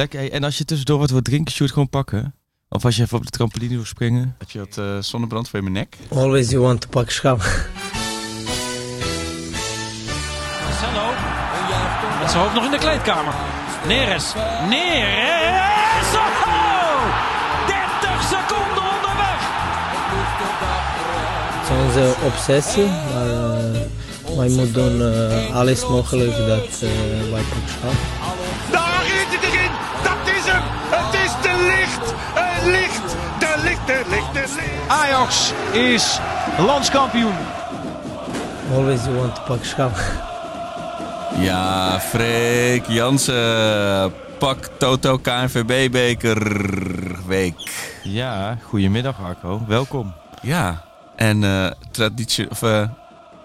Lekker. En als je tussendoor wat wil drinken, shoot gewoon pakken. Of als je even op de trampoline wil springen. Heb je wat uh, zonnebrand voor mijn nek? Always you want to pak schap. Marcelo. Met zijn hoofd nog in de kleedkamer. Neres. Neres. Oh! 30 seconden onderweg. Het is onze obsessie. Maar uh, wij moeten doen uh, alles mogelijk dat uh, wij pak schap. Ajax is landskampioen. Always you want to pak schap. Ja, Freek Jansen. Pak Toto KNVB-beker week. Ja, goedemiddag Arco. Welkom. Ja, en uh, traditie, of, uh,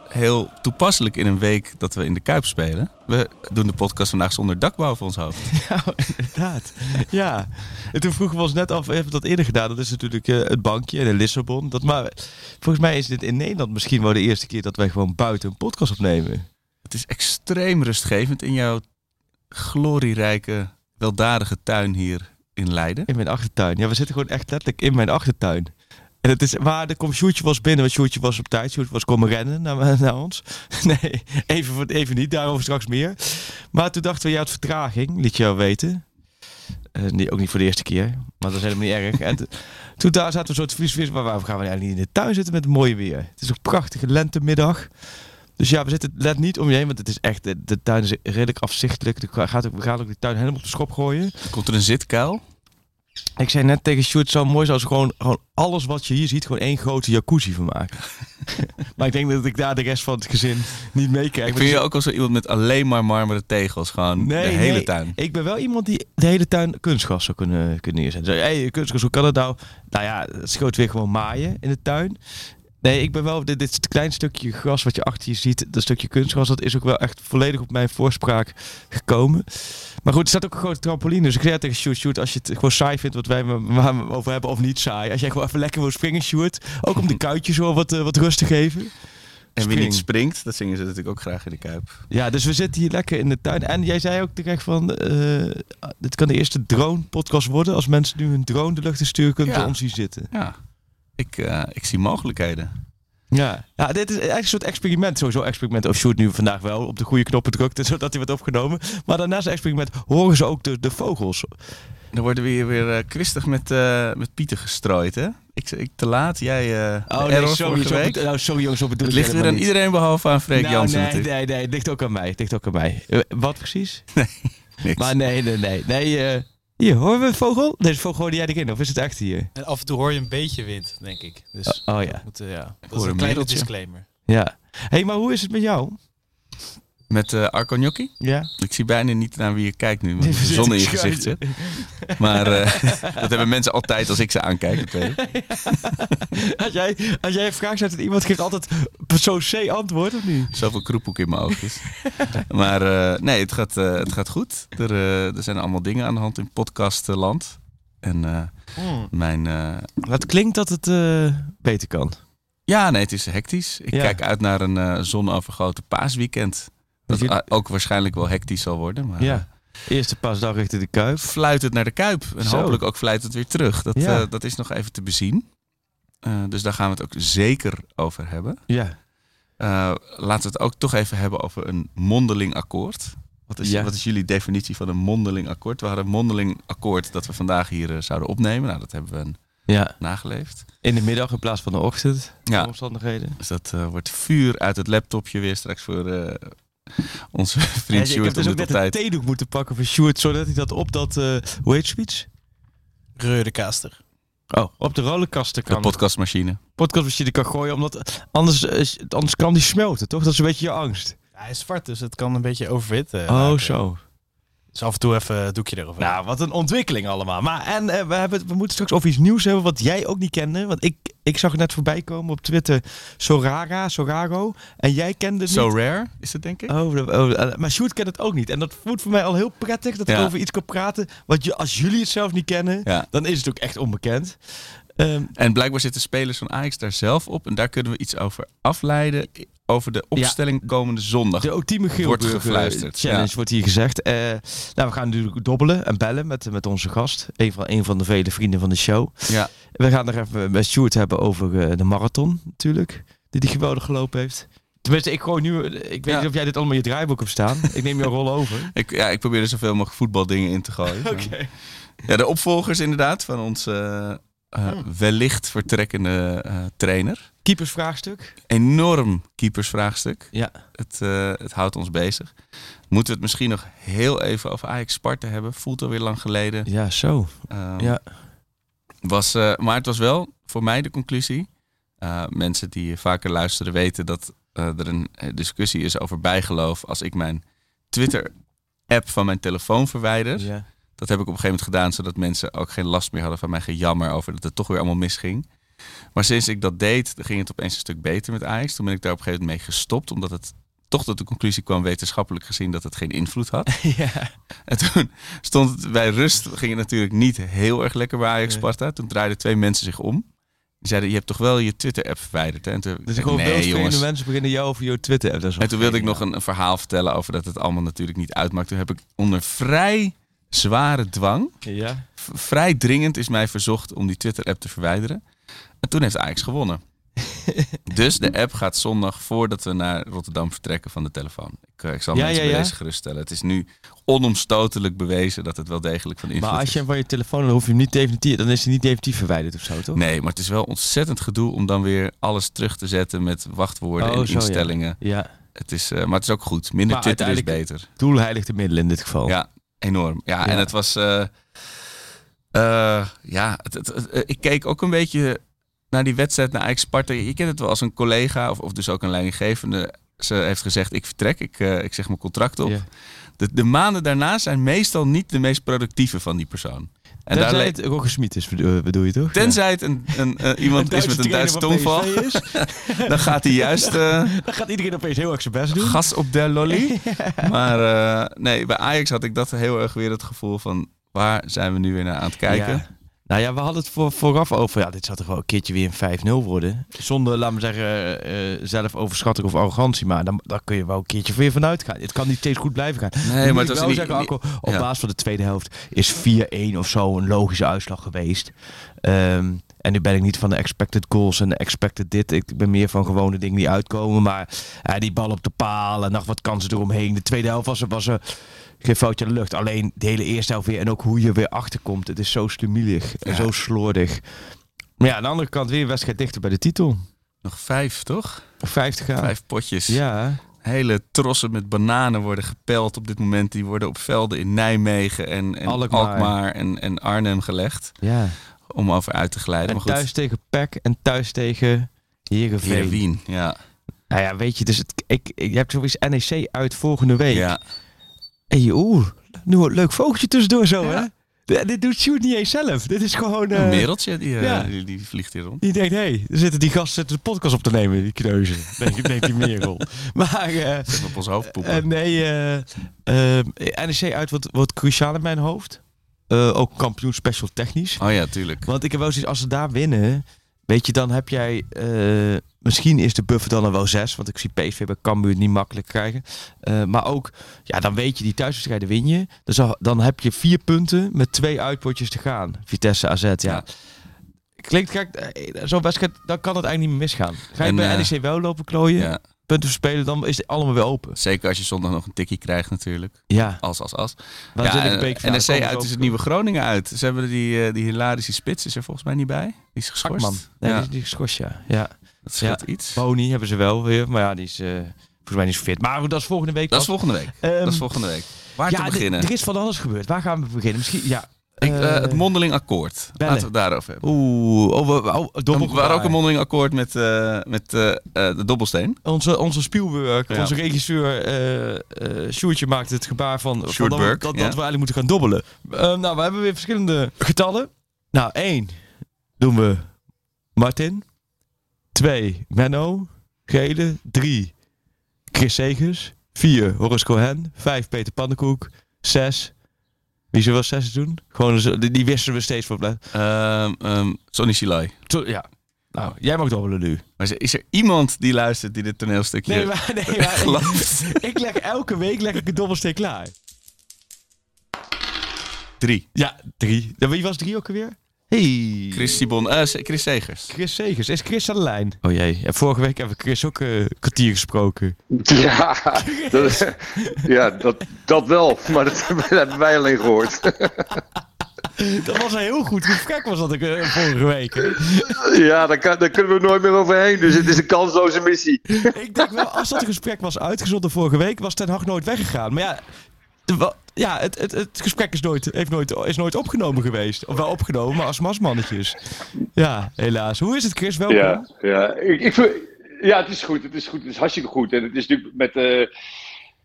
heel toepasselijk in een week dat we in de Kuip spelen. We doen de podcast vandaag zonder dak boven ons hoofd. Ja, inderdaad. Ja. En toen vroegen we ons net af, we hebben dat eerder gedaan. Dat is natuurlijk uh, het bankje in Lissabon. Dat, maar volgens mij is dit in Nederland misschien wel de eerste keer dat wij gewoon buiten een podcast opnemen. Het is extreem rustgevend in jouw glorierijke, weldadige tuin hier in Leiden. In mijn achtertuin. Ja, we zitten gewoon echt letterlijk in mijn achtertuin. En het is waar de Sjoerdje was binnen, want Sjoerdje was op tijd. Sjoerdje was komen rennen naar, naar ons. Nee, even, even niet, daarover straks meer. Maar toen dachten we, ja, het vertraging, liet je jou weten. Uh, nee, ook niet voor de eerste keer, maar dat is helemaal niet erg. En toen daar zaten we een soort vries, maar waarom gaan we eigenlijk niet in de tuin zitten met het mooie weer? Het is ook prachtige lentemiddag. Dus ja, we zitten let niet om je heen, want het is echt, de, de tuin is redelijk afzichtelijk. We gaan ook, we gaan ook de tuin helemaal op de schop gooien. Komt er een zitkuil? Ik zei net tegen Sjoerd, zo mooi als gewoon, gewoon alles wat je hier ziet, gewoon één grote jacuzzi van maken. maar ik denk dat ik daar de rest van het gezin niet meekrijg. Ik vind je ook al zo iemand met alleen maar marmeren tegels, gewoon nee, de hele nee, tuin. Ik ben wel iemand die de hele tuin kunstgas zou kunnen, kunnen neerzetten. Hé, hey, kunstgas, hoe kan het nou? Nou ja, het schoot weer gewoon maaien in de tuin. Nee, ik ben wel, dit, dit klein stukje gras wat je achter je ziet, dat stukje kunstgras, dat is ook wel echt volledig op mijn voorspraak gekomen. Maar goed, er staat ook een grote trampoline. Dus ik zei tegen Sjoerd, Sjoerd, als je het gewoon saai vindt wat wij over hebben of niet saai. Als jij gewoon even lekker wil springen, Sjoerd. Ook om de kuitjes zo wat, uh, wat rust te geven. En wie niet springt, dat zingen ze natuurlijk ook graag in de Kuip. Ja, dus we zitten hier lekker in de tuin. En jij zei ook terecht van, uh, dit kan de eerste drone-podcast worden. Als mensen nu een drone de lucht in sturen, kunnen ja. ons hier zitten. Ja, ik, uh, ik zie mogelijkheden. Ja. ja, dit is eigenlijk een soort experiment. Sowieso experiment. Of Shoot nu vandaag wel op de goede knoppen drukte, zodat hij wordt opgenomen. Maar daarnaast experiment horen ze ook de, de vogels. Dan worden we hier weer uh, kwistig met, uh, met Pieten gestrooid, hè? Ik, ik te laat, jij uh, oh, nee, sorry, zo, week. Nou, sorry jongens, op het ligt weer aan iedereen behalve aan Freek nou, Jansen nee, natuurlijk. Nee, nee, het ligt ook aan mij. Het ligt ook aan mij. wat precies? Nee, niks. Maar nee, nee, nee. nee hier, horen we een vogel? Deze vogel hoorde jij erin, of is het echt hier? En af en toe hoor je een beetje wind, denk ik. Dus oh, oh ja. Moet, uh, ja. Dat is een kleine disclaimer. Ja. hey, maar hoe is het met jou? Met uh, Arco Gnocchi? Ja. Ik zie bijna niet naar wie je kijkt nu, met de zon in je gezicht zit. Maar uh, dat hebben mensen altijd als ik ze aankijk. als, jij, als jij een vraag zet en iemand geeft altijd zo'n C antwoord, of niet? Zoveel kroephoek in mijn oogjes. maar uh, nee, het gaat, het gaat goed. Er, er zijn allemaal dingen aan de hand in podcastland. En hmm. mijn... Het klinkt dat het beter kan. Ja, nee, het is hectisch. Ik ja. kijk uit naar een uh, zonovergoten paasweekend. Dat je... ook waarschijnlijk wel hectisch zal worden. Maar ja. Eerste paasdag richting de Kuip. Fluit het naar de Kuip. En Zo. hopelijk ook fluit het weer terug. Dat, ja. uh, dat is nog even te bezien. Uh, dus daar gaan we het ook zeker over hebben. Ja. laten we het ook toch even hebben over een mondeling akkoord. Wat is, Ja. wat is jullie definitie van een mondeling akkoord? We hadden een mondeling akkoord dat we vandaag hier zouden opnemen. Nou, dat hebben we een Ja. nageleefd. In de middag in plaats van de ochtend. Ja. De omstandigheden. Dus dat uh, wordt vuur uit het laptopje weer straks voor uh, onze vriend Ja, ik heb Sjoerd dus ook de net een theedoek moeten pakken voor Sjoerd, zodat hij dat op dat, uh, hoe heet zoiets? Reudekaster. Oh, op de rollerkasten De kan. podcastmachine. podcastmachine kan gooien, omdat anders, anders kan die smelten, toch? Dat is een beetje je angst. Ja, hij is zwart, dus het kan een beetje overwit. eh, oh, raken. zo. Dus af en toe even een doekje erover. Nou, wat een ontwikkeling allemaal. Maar en eh, we, hebben, het- we moeten straks over iets nieuws hebben wat jij ook niet kende. Want ik, ik zag het net voorbij komen op Twitter. Sorara, Sorago. En jij kende het So niet. rare is het denk ik. Oh, oh, eh, maar Sjoerd kent het ook niet. En dat voelt voor mij al heel prettig dat ik Ja. over iets kan praten. Want je, als jullie het zelf niet kennen, Ja. dan is het ook echt onbekend. Ehm, En blijkbaar zitten spelers van Ajax daar zelf op. En daar kunnen we iets over afleiden. Over de opstelling komende zondag. de ultieme Wordt Geelburger gefluisterd, challenge ja. wordt hier gezegd. Eh, nou, we gaan natuurlijk dobbelen en bellen met, met onze gast. Een van, een van de vele vrienden van de show. Ja. We gaan nog even met Stuart hebben over eh, de marathon natuurlijk. Die die geweldig gelopen heeft. Tenminste, ik gewoon nu... Ik weet Ja. niet of jij dit allemaal in je draaiboek hebt staan. ik neem jouw rol over. Ik, ja, ik probeer er zoveel mogelijk voetbaldingen in te gooien. Oké. Ja, de opvolgers inderdaad van onze eh, eh, wellicht vertrekkende eh, trainer. Keepersvraagstuk. Enorm keepersvraagstuk. Ja. Het, eh, het houdt ons bezig. Moeten we het misschien nog heel even over Ajax Sparta hebben? Voelt alweer lang geleden. Ja, zo. Ehm, Ja. was, maar het was wel voor mij de conclusie. Mensen die vaker luisteren weten dat er een discussie is over bijgeloof als ik mijn Twitter-app van mijn telefoon verwijder. ja. Dat heb ik op een gegeven moment gedaan, zodat mensen ook geen last meer hadden van mijn gejammer over dat het toch weer allemaal misging. Maar sinds ik dat deed, ging het opeens een stuk beter met Ajax. Toen ben ik daar op een gegeven moment mee gestopt, omdat het toch tot de conclusie kwam, wetenschappelijk gezien, dat het geen invloed had. ja. En toen stond het bij rust, ging het natuurlijk niet heel erg lekker bij Ajax. Sparta. Toen draaiden twee mensen zich om. Die zeiden, je hebt toch wel je Twitter-app verwijderd? Hè? En toen, Dus ik, gewoon nee, veel jongens. mensen beginnen jou over je Twitter. Dat is wel En toen wilde ik nog een, een verhaal vertellen over dat het allemaal natuurlijk niet uitmaakt. Toen heb ik onder vrij zware dwang, Ja. vrij dringend is mij verzocht om die Twitter-app te verwijderen. En toen heeft Ajax gewonnen. dus de app gaat zondag voordat we naar Rotterdam vertrekken van de telefoon. Ik, eh, ik zal Ja, mensen ja, deze geruststellen. Het is nu onomstotelijk bewezen dat het wel degelijk van invloed Maar als is. je hem van je telefoon, dan hoef je hem niet definitief, dan is hij niet definitief verwijderd of zo, toch? Nee, maar het is wel ontzettend gedoe om dan weer alles terug te zetten met wachtwoorden Oh, en zo, instellingen. Ja. Het is, eh, maar het is ook goed. Minder Maar Twitter is beter. Doel heiligt de middelen in dit geval. Ja, enorm. Ja, Ja. en het was. eh, eh, ja, het, het- het- eh, ik keek ook een beetje naar die wedstrijd naar Ajax Sparta. Je kent het wel als een collega of, of dus ook een leidinggevende. Ze heeft gezegd: Ik vertrek, ik, ik zeg mijn contract op. Ja. De, de maanden daarna zijn meestal niet de meest productieve van die persoon. En Tenzij daar het Roger Smit is, bedoel bedoel je toch? Tenzij het een, een, iemand is met een Duitse tongval, dan gaat hij juist eh, dan gaat iedereen opeens heel erg zijn best doen. gas op de lolly. Maar eh, nee, bij Ajax had ik dat heel erg weer het gevoel van waar zijn we nu weer naar aan het kijken. Ja. Nou ja, we hadden het voor, vooraf over. Ja, dit zou toch wel een keertje weer een 5-0 worden. Zonder, laten we zeggen, eh zelfoverschatting of arrogantie. Maar dan, dan kun je wel een keertje weer vanuit gaan. Het kan niet steeds goed blijven gaan. Nee, maar het was wel niet- zeggen, Akko, op ja. basis van de tweede helft is 4-1 of zo een logische uitslag geweest. Ehm, en nu ben ik niet van de expected goals en de expected dit. Ik ben meer van gewone dingen die uitkomen. Maar ja, die bal op de paal en nog wat kansen eromheen. De tweede helft was er, was er geen foutje aan de lucht. Alleen de hele eerste helft weer. En ook hoe je weer achterkomt. Het is zo slumielig en Ja. zo slordig. Maar ja, aan de andere kant weer een wedstrijd dichter bij de titel. Nog vijf, toch? 50 gaan. Vijf potjes. Ja, Hele trossen met bananen worden gepeld op dit moment. Die worden op velden in Nijmegen en, en Alkmaar. Alkmaar, en, en Arnhem gelegd. ja. Om over uit te glijden. En maar goed, thuis tegen PEC en thuis tegen Heerenveen. Heerenveen, ja. Nou ja, weet je, dus het, ik, ik, je hebt zoiets NEC uit volgende week. ja. Hey, oeh, nu een leuk vogeltje tussendoor zo, Ja. hè? Dit, dit doet Sjoerd niet eens zelf. Dit is gewoon... eh, Een mereltje, die, eh, ja. die, die vliegt hier rond. die denkt, hé, hey, er zitten die gasten zitten de podcast op te nemen, die kneuzen. Denk, denkt die merel. Maar... eh, op ons hoofd poepen. eh, nee, eh, eh, NEC uit wordt, wordt cruciaal in mijn hoofd. Eh, ook kampioen special technisch. oh ja, tuurlijk. Want ik heb wel zoiets, als ze daar winnen, weet je, dan heb jij, eh, misschien is de buffer dan er wel zes, want ik zie PSV bij Cambuur het niet makkelijk krijgen. Eh, maar ook, ja, dan weet je, die thuiswedstrijden win je. Dus al- dan heb je vier punten met twee uitpotjes te gaan. Vitesse, AZ, ja. Ja. Klinkt gek, zo'n wedstrijd, dan kan het eigenlijk niet meer misgaan. Ga je En, bij NEC wel lopen klooien, Ja. Punten verspelen, dan is het allemaal weer open. Zeker als je zondag nog een tikkie krijgt natuurlijk. Ja, Als, als, als. waanzinnig Ja, en NEC uit is het nieuwe Groningen uit. Ze hebben die, eh, die hilarische spits is er volgens mij niet bij. Die is geschorst. Akman. Nee, ja, die, die is geschorst, ja. ja. dat scheelt iets. Boni hebben ze wel weer, maar ja, die is eh, volgens mij niet zo fit. Maar goed, dat is volgende week Dat is volgende week. Ehm, dat is volgende week. Waar ja, te beginnen? Er is van alles gebeurd. Waar gaan we beginnen? Misschien, ja. Ik, eh, eh, het mondeling akkoord. bellen. Laten we het daarover hebben. Oeh, oh, we- oh, ook een mondeling akkoord met, eh, met eh, eh, de dobbelsteen. Onze, onze Spielberg, Ja. onze regisseur eh eh Sjoerdje maakte het gebaar van, dat, dat, dat ja. we eigenlijk moeten gaan dobbelen. Eh, nou, we hebben weer verschillende getallen. Nou, één doen we Martin. Twee, Menno. Gele. Drie, Chris Segers. Vier, Horace Cohen. Vijf, Peter Pannenkoek. Zes, Wie ze wel zes doen? Gewoon, zo- die, die wisten we steeds voor. blij- Ehm ehm Sonny Chilai. Zo, Ja. Nou, jij mag dobbelen nu. Maar is er- iemand die luistert die dit toneelstukje Nee, maar, nee, maar ik, ik leg elke week leg ik een dobbelsteen klaar. Drie. Ja, drie. Wie was drie ook alweer? Hey. Chris Sibon, eh, Chris Segers. Chris Segers. Is Chris aan de lijn? Oh jee. Ja, vorige week hebben we Chris ook eh, een kwartier gesproken. Ja, dat, ja dat, dat wel. Maar dat hebben wij alleen gehoord. Dat was een heel goed gesprek was dat ik eh, vorige week. hè. Ja, daar, kan, daar kunnen we nooit meer overheen. Dus het is een kansloze missie. Ik denk wel, als dat gesprek was uitgezonden vorige week, was Ten Hag nooit weggegaan. Maar ja, ja het, het, het gesprek is nooit, heeft nooit, is nooit opgenomen geweest. Of wel opgenomen, maar als masmannetjes. Ja, helaas. Hoe is het, Chris? Welkom. Ja, ja. Ik, ik, ja het is goed. Het is goed. Het is hartstikke goed. En het is natuurlijk met. eh,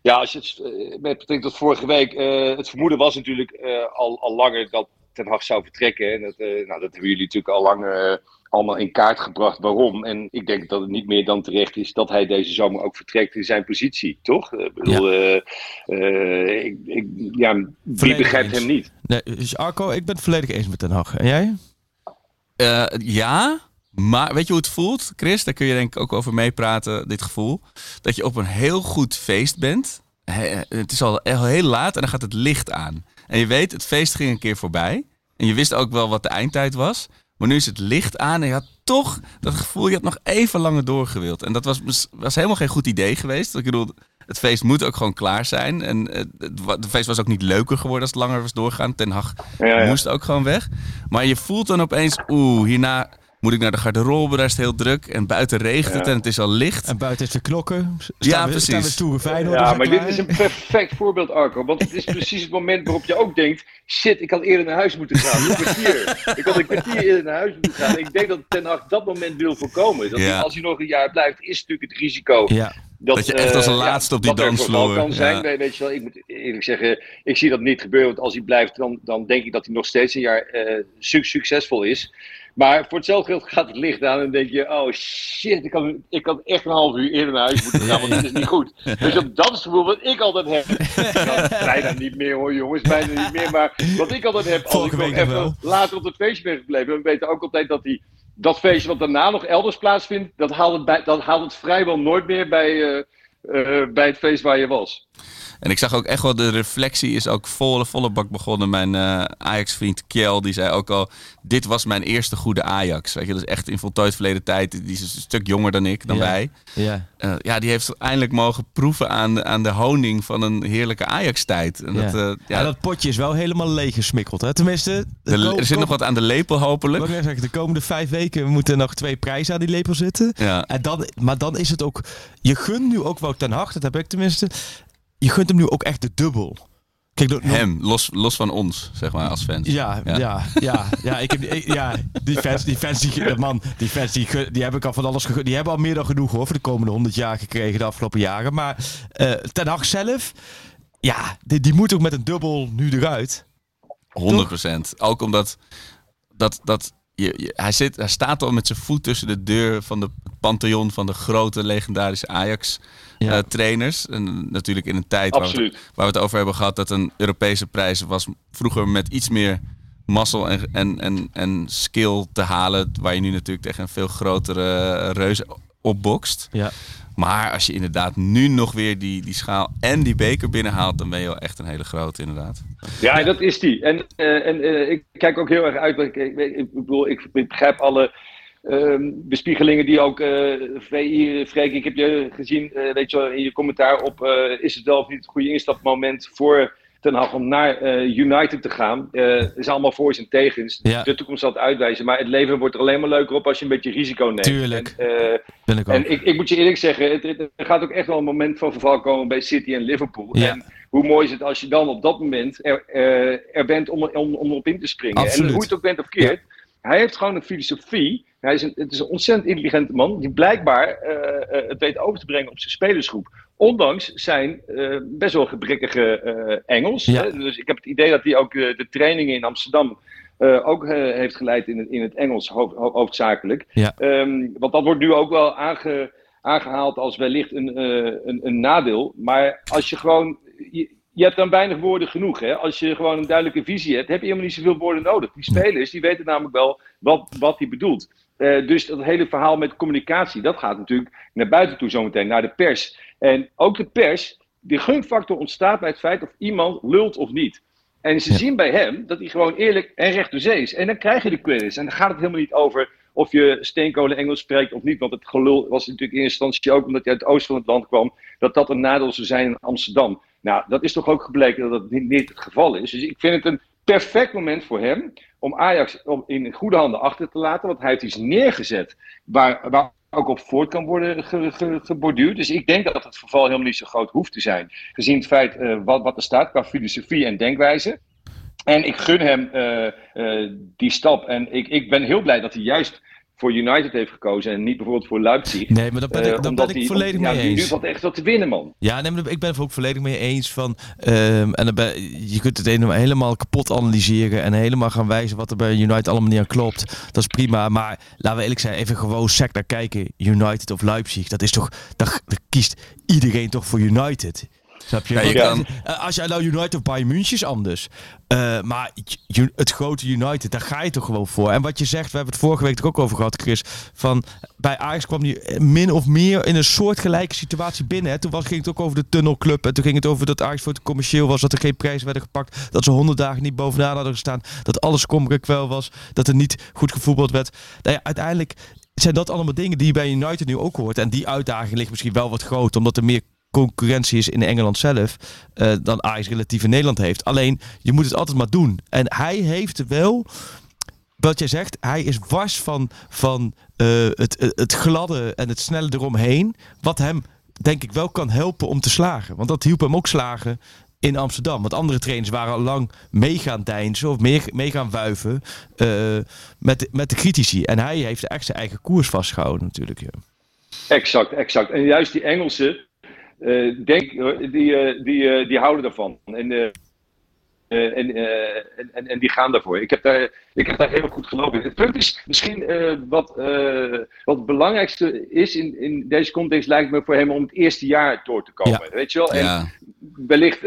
ja, als je het, eh, met betrekking tot vorige week. eh, het vermoeden was natuurlijk al, al langer dat Ten Hag zou vertrekken. En dat, nou, dat hebben jullie natuurlijk al lang allemaal in kaart gebracht. Waarom? En ik denk dat het niet meer dan terecht is dat hij deze zomer ook vertrekt in zijn positie, toch? Ik bedoel, eh, eh, ik, ik, ja, wie Volledig begrijpt eens. hem niet? Nee, dus Arco, ik ben het volledig eens met Ten Hag. En jij? Eh, ja, maar weet je hoe het voelt, Chris? Daar kun je denk ik ook over meepraten, dit gevoel. Dat je op een heel goed feest bent. He- het is al al heel laat en dan gaat het licht aan. En je weet, het feest ging een keer voorbij. En je wist ook wel wat de eindtijd was. Maar nu is het licht aan en je had toch dat gevoel, je had nog even langer doorgewild. En dat was, was helemaal geen goed idee geweest. Ik bedoel, het feest moet ook gewoon klaar zijn. En eh, het, het feest was ook niet leuker geworden als het langer was doorgaan. Ten Hag Ja, ja. moest ook gewoon weg. Maar je voelt dan opeens, oeh, hierna moet ik naar de garderobe, daar is het heel druk. En buiten regent het Ja. en het is al licht. En buiten is de knokken. Staan Ja, we, precies. Staan we Feyenoord. Ja, maar dit is een perfect voorbeeld, Arco. Want het is precies het moment waarop je ook denkt... Shit, ik had eerder naar huis moeten gaan. Een kwartier. Ik had een kwartier eerder naar huis moeten gaan. Ik denk dat Ten Hag dat moment wil voorkomen. Dat Ja. als hij nog een jaar blijft, is natuurlijk het risico... Ja, Dat je echt als een eh, laatste op die dat er dansvloer, vooral kan zijn. ja. Weet- Weet je wel, ik moet eerlijk zeggen, ik zie dat niet gebeuren. Want als hij blijft, dan, dan denk ik dat hij nog steeds een jaar eh, suc- succesvol is. Maar voor hetzelfde geld gaat het licht aan en denk je, oh shit, ik kan, ik kan echt een half uur eerder naar huis moeten gaan, want dit is niet goed. Dus dat, dat is het gevoel wat ik altijd heb. Nou, bijna niet meer hoor jongens, bijna niet meer. Maar wat ik altijd heb, als ik nog nog even wel. later op het feestje ben gebleven, we weten ook altijd dat die, dat feestje wat daarna nog elders plaatsvindt, dat haalt het, bij, dat haalt het vrijwel nooit meer bij, eh, eh, bij het feest waar je was. En ik zag ook echt wel, de reflectie is ook volle, volle bak begonnen. Mijn eh, Ajax-vriend Kjell, die zei ook al... Dit was mijn eerste goede Ajax. Weet je, dat is echt in voltooid verleden tijd. Die is een stuk jonger dan ik, dan Ja. wij. ja. Eh, ja, die heeft eindelijk mogen proeven aan, de- aan de honing van een heerlijke Ajax-tijd. En Ja. dat, eh, ja, En dat potje is wel helemaal leeg gesmikkeld. Hè? Tenminste, de- er zit nog wat aan de lepel hopelijk. Ik zeggen, de komende vijf weken moeten nog twee prijzen aan die lepel zitten. Ja. En dan, maar dan is het ook... Je gunt nu ook wel ten harte, dat heb ik tenminste. Je gunt hem nu ook echt de dubbel. Kijk, door- Hem, los, los van ons, zeg maar, als fans. Ja, Ja. ja, ja, ja, ik heb, ik- ja die fans, die fans, die, man, die fans, die, die heb ik al van alles gegund. Die hebben al meer dan genoeg hoor, voor de komende honderd jaar gekregen de afgelopen jaren. Maar eh Ten Hag zelf, ja, die, die moet ook met een dubbel nu eruit. 100%. Ook omdat dat, dat je, je- hij, zit, hij staat al met zijn voet tussen de deur van de pantheon van de grote legendarische Ajax Ja. eh, trainers. En natuurlijk in een tijd waar we, waar we het over hebben gehad dat een Europese prijs was vroeger met iets meer mazzel en, en, en, en skill te halen. Waar je nu natuurlijk tegen een veel grotere reus opbokst. Ja. Maar als je inderdaad nu nog weer die, die schaal en die beker binnenhaalt, dan ben je wel echt een hele grote inderdaad. Ja, dat is die. En, eh, en eh, ik kijk ook heel erg uit. Ik, ik, ik, bedoel, ik, ik begrijp alle ehm, bespiegelingen die ook eh VI, Freek, ik heb je gezien, eh, weet je wel, in je commentaar op, eh, is het wel of niet het goede instapmoment voor Ten Hag om naar eh, United te gaan. Eh is allemaal voor's en tegens. Ja. De toekomst zal het uitwijzen. Maar het leven wordt er alleen maar leuker op als je een beetje risico neemt. Tuurlijk. En, eh, Ben ik ook. en ik, ik moet je eerlijk zeggen, het, er gaat ook echt wel een moment van verval komen bij City en Liverpool. Ja. En hoe mooi is het als je dan op dat moment er, er bent om, om, om erop in te springen. Absoluut. En hoe het ook bent of keert, hij heeft gewoon een filosofie. Hij is een, het is een ontzettend intelligente man die blijkbaar het weet over te brengen op zijn spelersgroep. Ondanks zijn eh, best wel gebrekkige eh, Engels. Ja. Hè? Dus ik heb het idee dat hij ook eh, de trainingen in Amsterdam ook heeft geleid in het, in het Engels ho- ho- hoofdzakelijk. Ja. Ehm, want dat wordt nu ook wel aange, aangehaald als wellicht een, een, een nadeel. Maar als je gewoon. Je, je hebt dan weinig woorden genoeg. Hè? Als je gewoon een duidelijke visie hebt, heb je helemaal niet zoveel woorden nodig. Die spelers die weten namelijk wel wat, wat hij bedoelt. Uh, dus dat hele verhaal met communicatie, dat gaat natuurlijk naar buiten toe zometeen, naar de pers. En ook de pers, de gunfactor ontstaat bij het feit of iemand lult of niet. En ze zien bij hem dat hij gewoon eerlijk en recht door zee is. En dan krijg je de quiz. En dan gaat het helemaal niet over of je steenkolen Engels spreekt of niet. Want het gelul was natuurlijk in eerste instantie ook omdat hij uit het oosten van het land kwam. Dat dat een nadeel zou zijn in Amsterdam. Nou, dat is toch ook gebleken dat dat niet, niet het geval is. Dus ik vind het een perfect moment voor hem om Ajax in goede handen achter te laten. Want hij heeft iets neergezet waar, waar ook op voort kan worden geborduurd. Dus ik denk dat het verval helemaal niet zo groot hoeft te zijn. Gezien het feit uh, wat, wat er staat qua filosofie en denkwijze. En ik gun hem uh, uh, die stap. En ik, ik ben heel blij dat hij juist voor United heeft gekozen en niet bijvoorbeeld voor Leipzig. Nee, maar dat ben ik, uh, dat ben ik volledig om, mee ja, eens. Nu valt echt wat te winnen, man. Ja, nee, maar ik ben het ook volledig mee eens van. Um, en dan ben, je kunt het helemaal kapot analyseren en helemaal gaan wijzen wat er bij United allemaal niet aan klopt. Dat is prima, maar laten we eerlijk zijn, even gewoon sec naar kijken. United of Leipzig, dat is toch, daar, daar kiest iedereen toch voor United. Snap je? Ja, je kan... Als je nou United of Bayern München is anders. Uh, maar het grote United, daar ga je toch gewoon voor. En wat je zegt, we hebben het vorige week er ook over gehad, Chris. Van bij Ajax kwam hij min of meer in een soortgelijke situatie binnen. Hè. Toen was, ging het ook over de tunnelclub. En toen ging het over dat Ajax voor het commercieel was. Dat er geen prijzen werden gepakt. Dat ze honderd dagen niet bovenaan hadden gestaan. Dat alles kwel was. Dat er niet goed gevoetbald werd. Nou ja, uiteindelijk zijn dat allemaal dingen die je bij United nu ook hoort. En die uitdaging ligt misschien wel wat groot. Omdat er meer concurrentie is in Engeland zelf uh, dan Ajax relatief in Nederland heeft. Alleen, je moet het altijd maar doen. En hij heeft wel, wat jij zegt, hij is wars van, van uh, het, het gladde en het snelle eromheen. Wat hem, denk ik, wel kan helpen om te slagen. Want dat hielp hem ook slagen in Amsterdam. Want andere trainers waren al lang mee gaan deinzen of mee, mee gaan wuiven uh, met, de, met de critici. En hij heeft echt zijn eigen koers vastgehouden natuurlijk. Exact, exact. En juist die Engelsen, uh, denk, die, uh, die, die houden ervan. En, en, en, en, die gaan daarvoor. Ik heb daar, ik heb daar heel goed gelopen in. Het punt is misschien wat, wat het belangrijkste is in, in deze context, lijkt me voor hem om het eerste jaar door te komen. Ja. Weet je wel? En Ja. wellicht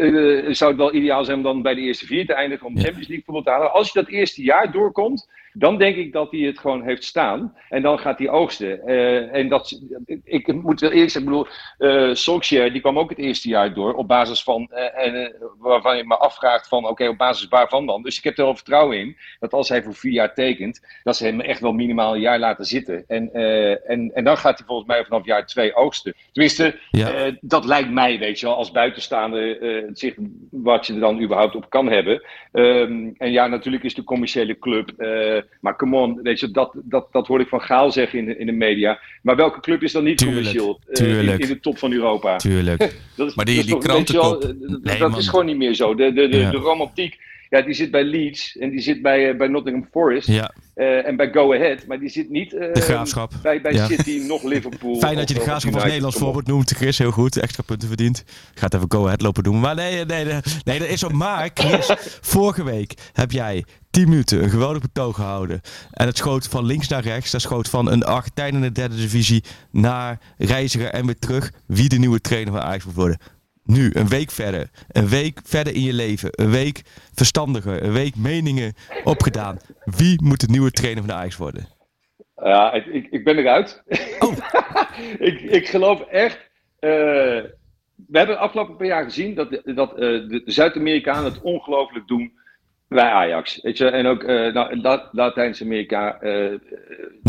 zou het wel ideaal zijn om dan bij de eerste vier te eindigen om de Ja. Champions League bijvoorbeeld te halen. Als je dat eerste jaar doorkomt, dan denk ik dat hij het gewoon heeft staan. En dan gaat hij oogsten. Eh, en dat, ik moet wel eerlijk zeggen, ik bedoel, eh Solskjaer die kwam ook het eerste jaar door op basis van, eh, en, eh, waarvan je me afvraagt van, oké, op basis waarvan dan? Dus ik heb er wel vertrouwen in, dat als hij voor vier jaar tekent, dat ze hem echt wel minimaal een jaar laten zitten. En, eh, en, en dan gaat hij volgens mij vanaf jaar twee oogsten. Tenminste, Ja. eh, dat lijkt mij, weet je wel, als buitenstaande eh, het zicht wat je er dan überhaupt op kan hebben. Ehm, en ja, natuurlijk is de commerciële club. eh, maar come on, weet je, dat, dat, dat hoor ik van Gaal zeggen in de, in de media. Maar welke club is dan niet Tuurlijk, commercieel eh, tuurlijk. In, in de top van Europa? Tuurlijk. Dat is, Maar die- dat is die wel, krantenkop- eh, dat- Nee, dat man. is gewoon niet meer zo. De, de, de, Ja. de romantiek, ja, die zit bij Leeds en die zit bij, eh, bij Nottingham Forest Ja, eh, en bij Go Ahead. Maar die zit niet eh, de graafschap. bij, bij Ja. City, nog Liverpool. Fijn dat je de graafschap als. Nederlands op. voorbeeld noemt, Chris. Heel goed, extra punten verdiend. Gaat even go ahead lopen doen. Maar nee, nee, nee, nee dat is zo. Maar Chris, vorige week heb jij 10 minuten een geweldig betoog gehouden. En het schoot van links naar rechts. Dat schoot van een Argentijn in de derde divisie naar Reiziger en weer terug. Wie de nieuwe trainer van Ajax moet worden. Nu, een week verder. Een week verder in je leven. Een week verstandiger. Een week meningen opgedaan. Wie moet de nieuwe trainer van de Ajax worden? Ja, ik, ik, ik ben eruit. Oh. ik, ik geloof echt. eh, we hebben de afgelopen paar jaar gezien dat, de- dat eh, de Zuid-Amerikanen het ongelooflijk doen bij Ajax. Weet je? En ook eh, nou, La- Latijns-Amerika, de.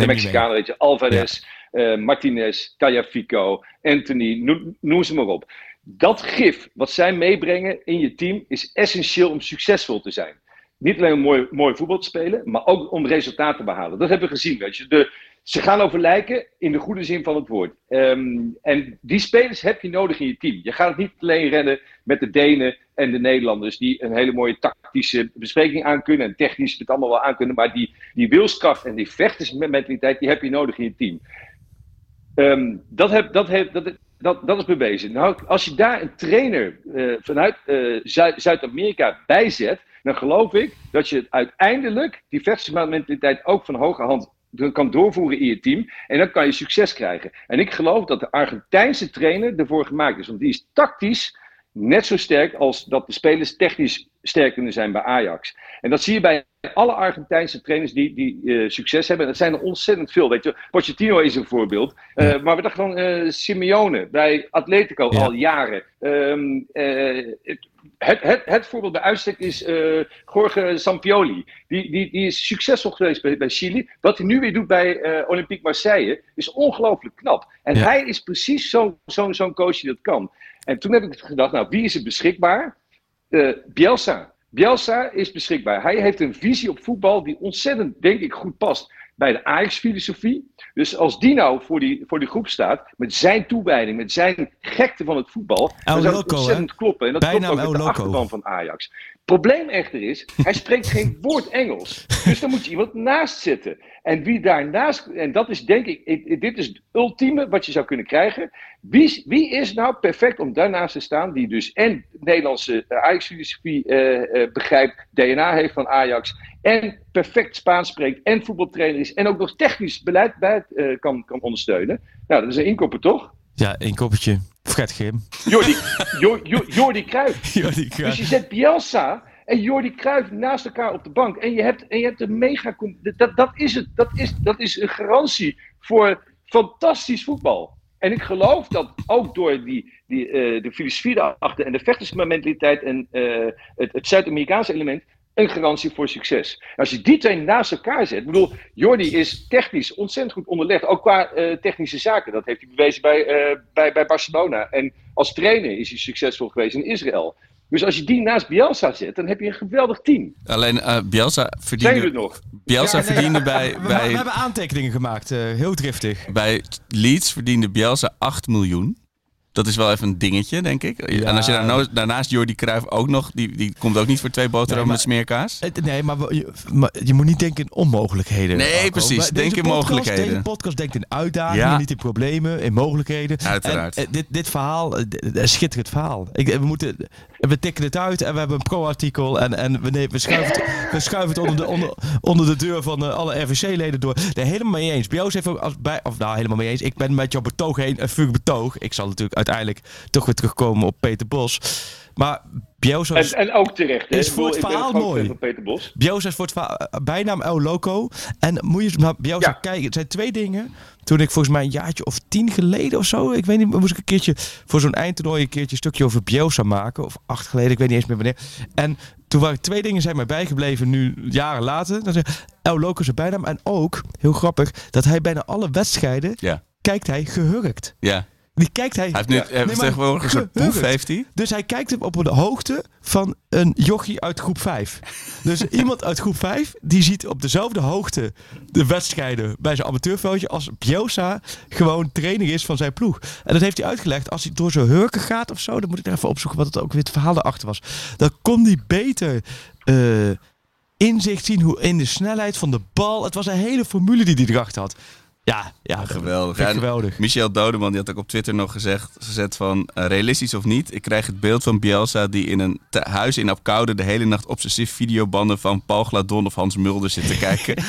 Mexicanen, weet je, Alvarez, eh, Martinez, Tagliafico, Anthony, noem, noem ze maar op. Dat gif wat zij meebrengen in je team is essentieel om succesvol te zijn. Niet alleen om mooi, mooi voetbal te spelen, maar ook om resultaten te behalen. Dat hebben we gezien. Weet je. De, ze gaan over lijken in de goede zin van het woord. Ehm, en die spelers heb je nodig in je team. Je gaat het niet alleen redden met de Denen en de Nederlanders, die een hele mooie tactische bespreking aankunnen en technisch het allemaal wel aankunnen. Maar die, die wilskracht en die vechtersmentaliteit, die heb je nodig in je team. Ehm, dat, heb, dat, heb, dat, dat, dat is bewezen. Nou, als je daar een trainer eh, vanuit eh, Zuid- Zuid-Amerika bij zet, dan geloof ik dat je uiteindelijk die vechtersmentaliteit ook van hoge hand kan doorvoeren in je team. En dan kan je succes krijgen. En ik geloof dat de Argentijnse trainer ervoor gemaakt is. Want die is tactisch net zo sterk als dat de spelers technisch sterk kunnen zijn bij Ajax. En dat zie je bij alle Argentijnse trainers die, die uh, succes hebben. Dat zijn er ontzettend veel. Weet je. Pochettino is een voorbeeld. Uh, maar we dachten van uh, Simeone bij Atletico ja. al jaren. Um, het, het, het, voorbeeld bij uitstek is Jorge Sampioli. Die, die, die is succesvol geweest bij, bij Chili. Wat hij nu weer doet bij Olympique Marseille is ongelooflijk knap. En ja. hij is precies zo'n zo, zo coach die dat kan. En toen heb ik gedacht, nou, wie is er beschikbaar? Bielsa. Bielsa is beschikbaar. Hij heeft een visie op voetbal die ontzettend, denk ik, goed past bij de Ajax-filosofie. Dus als die nou voor die, voor die groep staat, met zijn toewijding, met zijn gekte van het voetbal, El dan zou het ontzettend kloppen. En dat Bijnaam klopt ook met de achterban van Ajax. Probleem echter is, hij spreekt geen woord Engels. Dus dan moet je iemand naast zitten. En wie daarnaast, en dat is denk ik, dit is het ultieme wat je zou kunnen krijgen. Wie, is- wie is nou perfect om daarnaast te staan, die dus en de Nederlandse eh, Ajax-filosofie eh, eh, begrijpt, DNA heeft van Ajax, en perfect Spaans spreekt, en voetbaltrainer is, en ook nog technisch beleid bij, eh, kan, kan ondersteunen. Nou, dat is een inkopper toch? Ja, een koppeltje. Fred Grim. Jordi, Jo- Jo- Jordi Cruijff. Die Dus je zet Bielsa en Jordi Cruijff naast elkaar op de bank. En je hebt, en je hebt een mega... Dat, dat is het. Dat is, dat is een garantie voor fantastisch voetbal. En ik geloof dat ook door die, die, eh, de filosofie daarachter en de vechtersmentaliteit en eh, het, het Zuid-Amerikaanse element een garantie voor succes. Als je die twee naast elkaar zet, ik bedoel, Jordi is technisch ontzettend goed onderlegd, ook qua eh, technische zaken. Dat heeft hij bewezen bij, eh, bij, bij Barcelona. En als trainer is hij succesvol geweest in Israël. Dus als je die naast Bielsa zet, dan heb je een geweldig team. Alleen eh, Bielsa Zijn jullie het verdiende, nog? Bielsa Ja, nee, verdiende we- bij, we, we bij, hebben aantekeningen gemaakt. eh, heel driftig. bij Leeds verdiende Bielsa 8 miljoen. Dat is wel even een dingetje, denk ik. En als je daarna- daarnaast Jordi Cruijff ook nog, die, die komt ook niet voor twee boterhammen Nee, met smeerkaas. Nee, maar, je, maar je moet niet denken in onmogelijkheden. Nee, Marco. precies. Denk in mogelijkheden. Deze podcast denkt in uitdagingen, Ja. niet in problemen, in mogelijkheden. Uiteraard. En, eh, dit, dit verhaal, eh, dit- een schitterend verhaal. Ik, eh, we, moeten, we tikken het uit en we hebben een pro-artikel. En, en we, we, schuiven het, we schuiven het onder de, onder, onder de deur van eh, alle RVC-leden door. Nee, helemaal mee eens. Bios heeft ook als bij, of nou helemaal mee eens. Ik ben met jouw betoog heen, een vuur betoog. Ik zal natuurlijk uiteindelijk toch weer terugkomen op Peter Bos. Maar Bielsa En, en ook terecht. hè. Is voor het verhaal mooi. fan van Peter Bos. Bielsa is voor het verhaal- bijnaam El Loco. En moet je naar Bielsa Ja. kijken. Het zijn twee dingen. Toen ik volgens mij een jaartje of tien geleden of zo. Ik weet niet, moest ik een keertje voor zo'n eindtoernooi een keertje een stukje over Bielsa maken. Of acht geleden, ik weet niet eens meer wanneer. En toen waren twee dingen zijn mij bijgebleven nu jaren later. Dat is El Loco is een bijnaam. En ook, heel grappig, dat hij bijna alle wedstrijden Ja. kijkt hij gehurkt. Ja. Die kijkt hij... Hij heeft nu Ja. heeft Nee, tegenwoordig een soort gehurkt. poef, heeft hij. Dus hij kijkt hem op de hoogte van een jochie uit groep 5. Dus iemand uit groep 5, die ziet op dezelfde hoogte de wedstrijden bij zijn amateurveldje als Bielsa gewoon trainer is van zijn ploeg. En dat heeft hij uitgelegd. Als hij door zijn hurken gaat of zo, dan moet ik er even opzoeken wat het ook weer het verhaal erachter was. Dan kon hij beter eh, inzicht zien hoe in de snelheid van de bal. Het was een hele formule die hij erachter had. Ja, ja, Geweldig. Ja, geweldig. Michel Dodeman die had ook op Twitter nog gezegd, gezet van eh, realistisch of niet. Ik krijg het beeld van Bielsa die in een huis in Apkoude de hele nacht obsessief videobanden van Paul Gladon of Hans Mulder zit te kijken.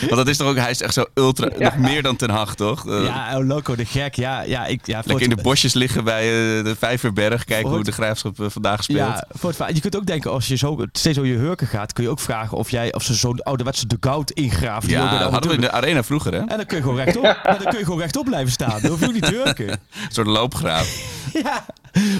Want dat is toch ook, hij is echt zo ultra, nog meer dan Ten Hag toch? Eh, Ja, El Loco de gek. Ja, ja, ik, ja, Lekker in de bosjes liggen bij eh, de Vijverberg. Kijken hoe de graafschap vandaag speelt. Ja, voor het, verhaal. je kunt ook denken, als je zo steeds door je hurken gaat, kun je ook vragen of, jij, of ze zo'n ouderwetse dugout ingraven. die Ja, de dat hadden we in de arena vroeger, hè? En dan kun je gewoon rechtop, en dan kun je gewoon rechtop blijven staan. Dan hoef je ook niet te hurken. Een soort loopgraaf. Ja,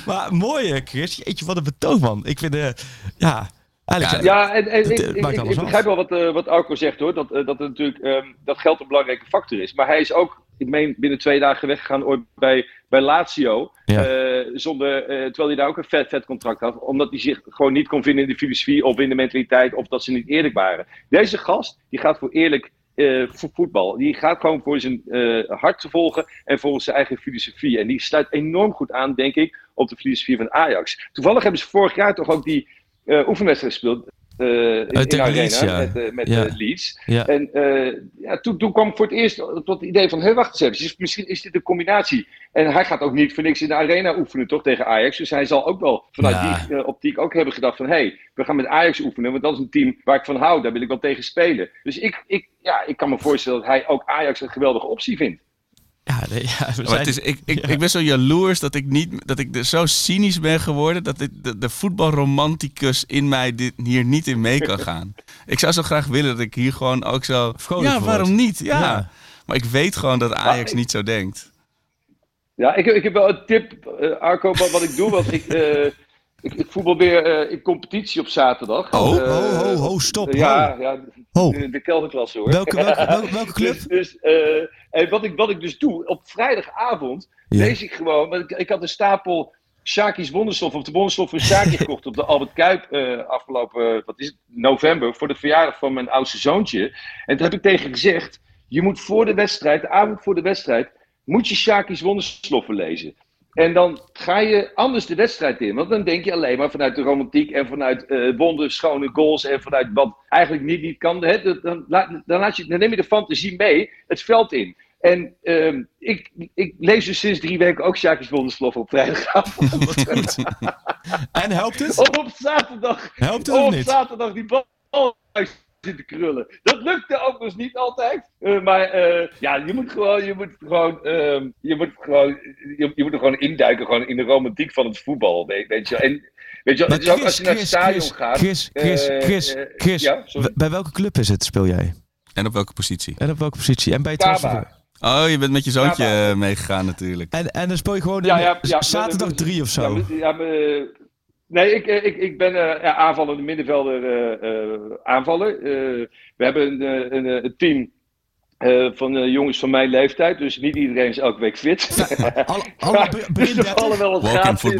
maar mooi hè, Chris. Jeetje, wat een betoog man. Ik vind, eh ja, eigenlijk... Ja, en, en Het, ik, eh, ik, ik, begrijp wel wat, eh wat Arco zegt hoor. Dat, dat, het natuurlijk, ehm, dat geld een belangrijke factor is. Maar hij is ook, ik meen, binnen twee dagen weggegaan ooit bij, bij Lazio. Ja. eh, zonder, eh, terwijl hij daar ook een vet, vet contract had. Omdat hij zich gewoon niet kon vinden in de filosofie of in de mentaliteit. Of dat ze niet eerlijk waren. Deze gast, die gaat voor eerlijk eh, voetbal. Die gaat gewoon voor zijn eh, hart te volgen en volgens zijn eigen filosofie. En die sluit enorm goed aan, denk ik, op de filosofie van Ajax. Toevallig hebben ze vorig jaar toch ook die eh oefenwedstrijd gespeeld. Eh, in, in Arena Leeds, ja. met, eh, met Ja. eh, Leeds. Ja. En eh, ja, toen, toen kwam voor het eerst tot het idee van, hé, wacht eens even, misschien is dit een combinatie. En hij gaat ook niet voor niks in de arena oefenen, toch, tegen Ajax. Dus hij zal ook wel vanuit die eh, optiek ook hebben gedacht van, hé, hey, we gaan met Ajax oefenen, want dat is een team waar ik van hou, daar wil ik wel tegen spelen. Dus ik, ik, ja, ik kan me voorstellen dat hij ook Ajax een geweldige optie vindt. Ja, nee, ja, we Maar zijn... het is, ik, ik, Ja. ik ben zo jaloers dat ik, niet, dat ik er zo cynisch ben geworden dat ik de, de voetbalromanticus in mij dit, hier niet in mee kan gaan. ik zou zo graag willen dat ik hier gewoon ook zo... Vrolijk ja, waarom wordt. niet? Ja. Ja. Maar ik weet gewoon dat Ajax niet zo denkt. Ja, ik, heb- ik heb wel een tip, eh Arco, wat, wat ik doe. Want ik, eh, ik, ik voetbal weer eh, in competitie op zaterdag. Oh, Eh, ho, ho, ho, stop, ja, ja Ho. de, de kelderklasse hoor. Welke, welke, welke, welke club? Dus, dus eh, en wat, ik, wat ik dus doe, op vrijdagavond Ja. lees ik gewoon. Ik, ik had een stapel Shaki's Wonderstof, of de Wonderstof van Shaki gekocht op de Albert Kuip eh, afgelopen, wat is het, november, voor de verjaardag van mijn oudste zoontje. En toen heb ik tegen gezegd, je moet voor de wedstrijd, de avond voor de wedstrijd, moet je Shaki's Wonderstoffen lezen. En dan ga je anders de wedstrijd in. Want dan denk je alleen maar vanuit de romantiek en vanuit eh wonderschone goals en vanuit wat eigenlijk niet, niet kan. Hè? Dan, dan, laat- dan, laat je, dan neem je de fantasie mee het veld in. En ehm, ik, ik lees dus sinds drie weken ook Sjaakjes Wonderslof op vrijdagavond. En helpt het? Of op zaterdag. Helpt het of op niet? zaterdag die bal zitten krullen. Dat lukte ook dus niet altijd. Eh, maar eh, ja, je moet gewoon, je moet gewoon, ehm, je moet gewoon, je, je moet er gewoon induiken gewoon in de romantiek van het voetbal. Weet, weet je wel. En weet je wel, ook Chris, als je naar het Chris, stadion Chris, gaat. Chris, Chris, eh, Chris, eh, Chris. Ja, w- Bij welke club is het, speel jij? En op welke positie? En op welke positie? En bij transfer? Oh, je bent met je zoontje Ja, meegegaan natuurlijk. En, en dan speel je gewoon Ja, ja, ja, zaterdag drie of Ja, zo. ja, maar, nee, ik, eh, ik, ik ben eh, ja, aanvallende middenvelder eh, eh, aanvaller. Eh, we hebben een, een, een team eh, van jongens van mijn leeftijd. Dus niet iedereen is elke week fit. Alle, alle be- dus begin er 30? vallen wel wat gaten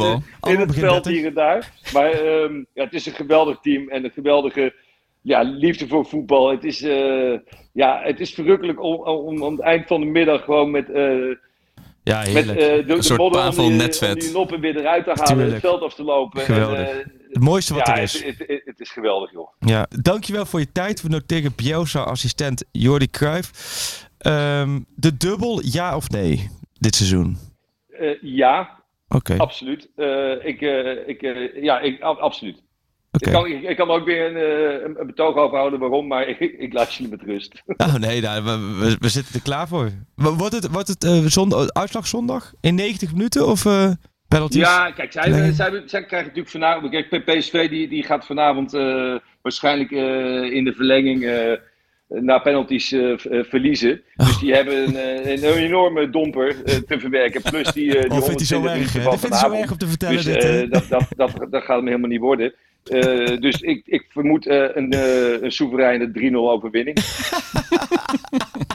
in, het veld 30. hier en daar. Maar ehm, ja, het is een geweldig team en een geweldige ja, liefde voor voetbal. Het is, eh, ja, het is verrukkelijk om, om aan het eind van de middag gewoon met... eh, Ja, met heerlijk. eh, de, de soort je- Netvet. onder je noppen weer eruit te halen, Tuurlijk. het veld af te lopen. Geweldig. En, eh, het mooiste wat ja, er is. het, het, het is geweldig, joh. Ja, dankjewel voor je tijd. We noteren Bielsa, assistent Jordi Cruijff. Ehm, de dubbel, ja of nee, dit seizoen? Eh, ja, Oké, absoluut. Eh, ik, eh, ik, eh, ja, ik, ab- absoluut. Ik, kan, ik, ik kan ook weer een, eh, een, een betoog overhouden waarom, maar ik, ik laat jullie met rust. Oh nee, nou, we, zitten er klaar voor. Wordt het, wordt het eh, zondag, uitslag zondag in 90 minuten of eh penalties? Ja, kijk, zij, Nee. zij, zij krijgen natuurlijk vanavond. Kijk, PSV die, die gaat vanavond waarschijnlijk in de verlenging naar penalties verliezen. Oh. Dus die hebben een, een enorme domper te verwerken. Plus die, eh die Of vindt hij zo 120 erg? Dat vindt hij zo erg om te vertellen. Dus dit, dat, dat, dat, dat gaat hem helemaal niet worden. Eh, dus ik, ik vermoed eh, een, eh, een soevereine 3-0 overwinning.